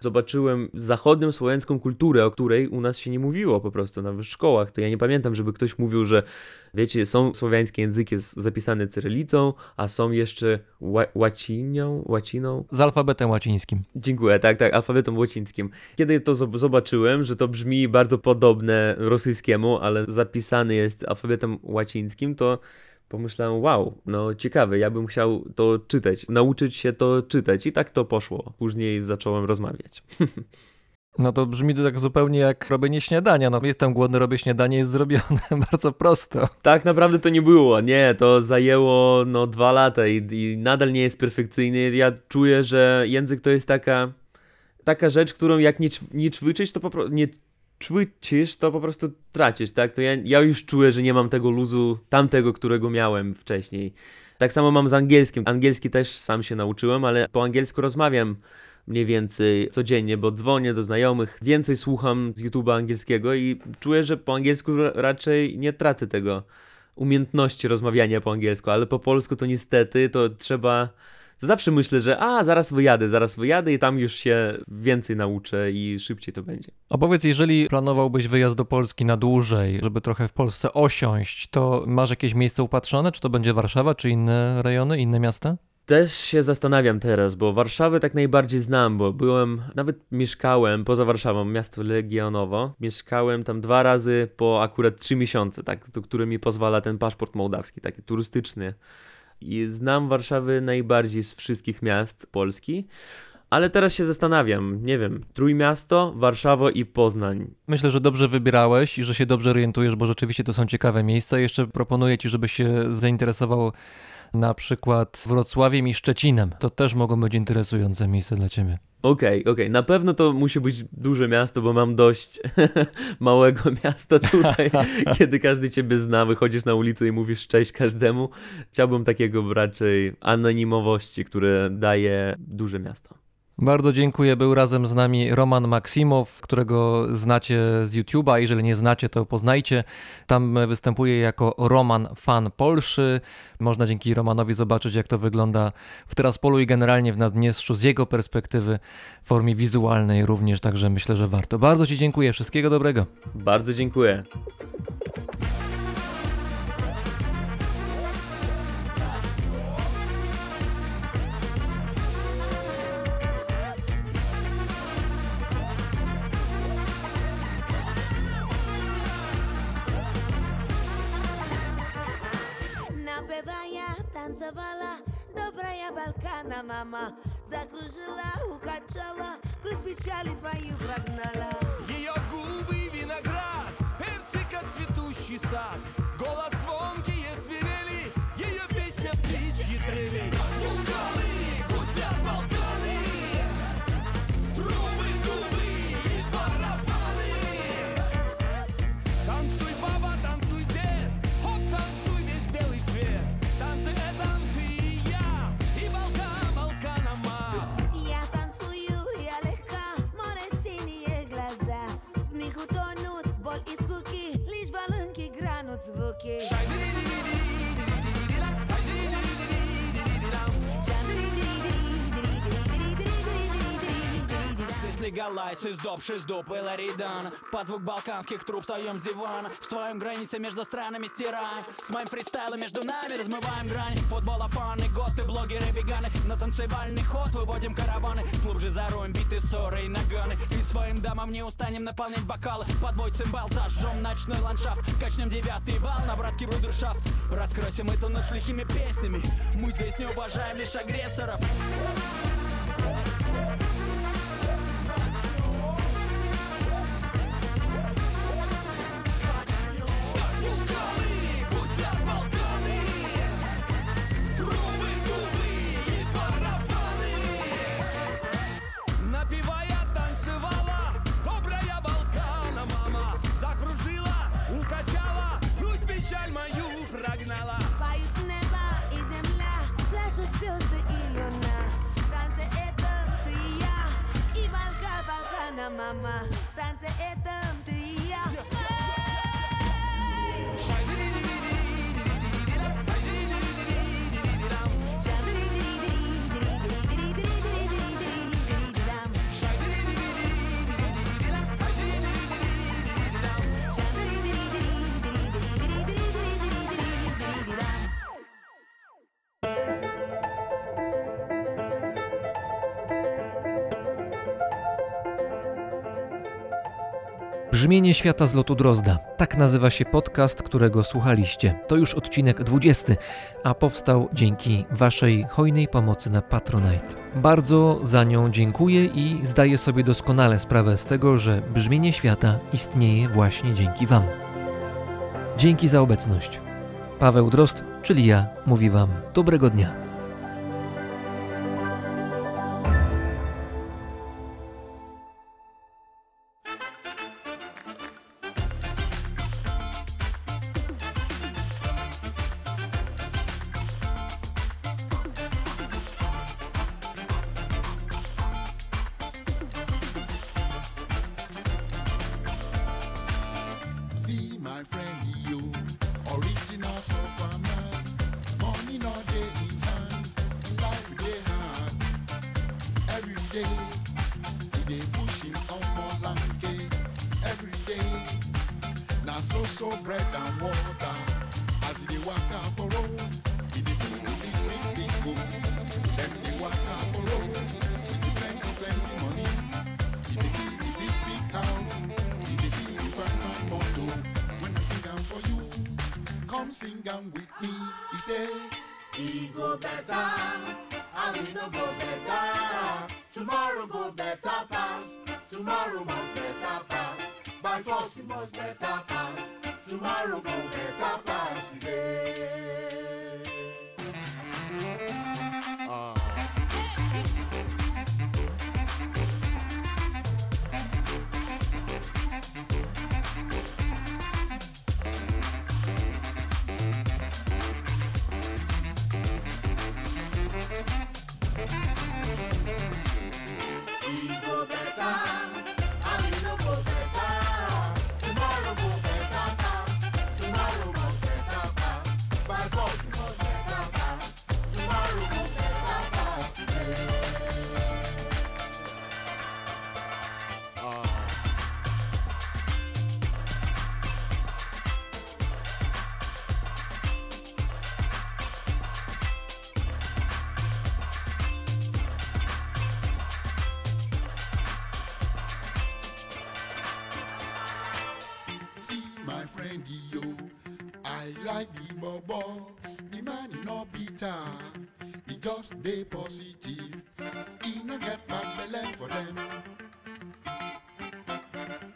F: Zobaczyłem zachodnią słowiańską kulturę, o której u nas się nie mówiło po prostu na szkołach. To ja nie pamiętam, żeby ktoś mówił, że wiecie, są słowiańskie języki zapisane cyrylicą, a są jeszcze ła- łacinią, łaciną.
A: Z alfabetem łacińskim.
F: Dziękuję, tak, tak, alfabetem łacińskim. Kiedy to zob- zobaczyłem, że to brzmi bardzo podobne rosyjskiemu, ale zapisany jest alfabetem łacińskim, to pomyślałem, wow, no ciekawe, ja bym chciał to czytać, nauczyć się to czytać i tak to poszło. Później zacząłem rozmawiać.
A: No to brzmi to tak zupełnie jak robienie śniadania. No jestem głodny, robię śniadanie, jest zrobione bardzo prosto.
F: Tak naprawdę to nie było, nie, to zajęło no dwa lata i, i nadal nie jest perfekcyjny. Ja czuję, że język to jest taka, taka rzecz, którą jak nie, nie ćwiczysz, to po prostu nie ćwiczysz, to po prostu tracisz, tak? To ja, ja już czuję, że nie mam tego luzu tamtego, którego miałem wcześniej. Tak samo mam z angielskim. Angielski też sam się nauczyłem, ale po angielsku rozmawiam mniej więcej codziennie, bo dzwonię do znajomych, więcej słucham z YouTube'a angielskiego i czuję, że po angielsku ra- raczej nie tracę tego umiejętności rozmawiania po angielsku, ale po polsku to niestety to trzeba. To zawsze myślę, że a zaraz wyjadę, zaraz wyjadę i tam już się więcej nauczę i szybciej to będzie.
A: Opowiedz, jeżeli planowałbyś wyjazd do Polski na dłużej, żeby trochę w Polsce osiąść, to masz jakieś miejsce upatrzone? Czy to będzie Warszawa, czy inne rejony, inne miasta?
F: Też się zastanawiam teraz, bo Warszawę tak najbardziej znam, bo byłem, nawet mieszkałem poza Warszawą, miasto Legionowo. Mieszkałem tam dwa razy po akurat trzy miesiące, tak, to, który mi pozwala ten paszport mołdawski, taki turystyczny. I znam Warszawę najbardziej z wszystkich miast Polski. Ale teraz się zastanawiam, nie wiem, Trójmiasto, Warszawa i Poznań.
A: Myślę, że dobrze wybierałeś i że się dobrze orientujesz, bo rzeczywiście to są ciekawe miejsca. Jeszcze proponuję ci, żebyś się zainteresował na przykład Wrocławiem i Szczecinem. To też mogą być interesujące miejsca dla ciebie.
F: Okej, okej, na pewno to musi być duże miasto, bo mam dość małego miasta tutaj, kiedy każdy ciebie zna, wychodzisz na ulicę i mówisz cześć każdemu. Chciałbym takiego raczej anonimowości, które daje duże miasto.
A: Bardzo dziękuję. Był razem z nami Roman Maksimow, którego znacie z YouTube'a. Jeżeli nie znacie, to poznajcie. Tam występuje jako Roman fan Polszy. Można dzięki Romanowi zobaczyć, jak to wygląda w Teraspolu i generalnie w Naddniestrzu z jego perspektywy w formie wizualnej również, także myślę, że warto. Bardzo Ci dziękuję. Wszystkiego dobrego.
F: Bardzo dziękuję.
G: Танцевала. Добрая Балкана, мама Закружила, укачала Грусть печали твою прогнала.
H: Ее губы виноград, персика цветущий сад
I: Здесь легалайз, из доп, шиз доп, Эларидан Под звук балканских труб встаем с дивана Строим границы между странами, стираем С моим фристайлом между нами размываем грань. Футбола фаны, готы, блогеры, веганы. На танцевальный ход выводим караваны Глубже зароем биты, ссоры и наганы. И своим дамам не устанем наполнять бокалы. Под бой цимбал зажжем ночной ландшафт. Качнем девятый вал на братский брудершафт. Раскройся эту ночь лихими песнями. Мы здесь не уважаем лишь агрессоров.
H: Вулканы, мама
G: В танце
J: Brzmienie świata z lotu Drozda. Tak nazywa się podcast, którego słuchaliście. To już odcinek 20, a powstał dzięki Waszej hojnej pomocy na Patronite. Bardzo za nią dziękuję i zdaję sobie doskonale sprawę z tego, że brzmienie świata istnieje właśnie dzięki Wam. Dzięki za obecność. Paweł Drozd, czyli ja, mówi Wam dobrego dnia.
K: yo.
J: I like the bobo. The man he no bitter. He just dey positive. He no get bad belly for them.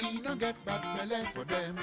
J: He no get bad belly for them.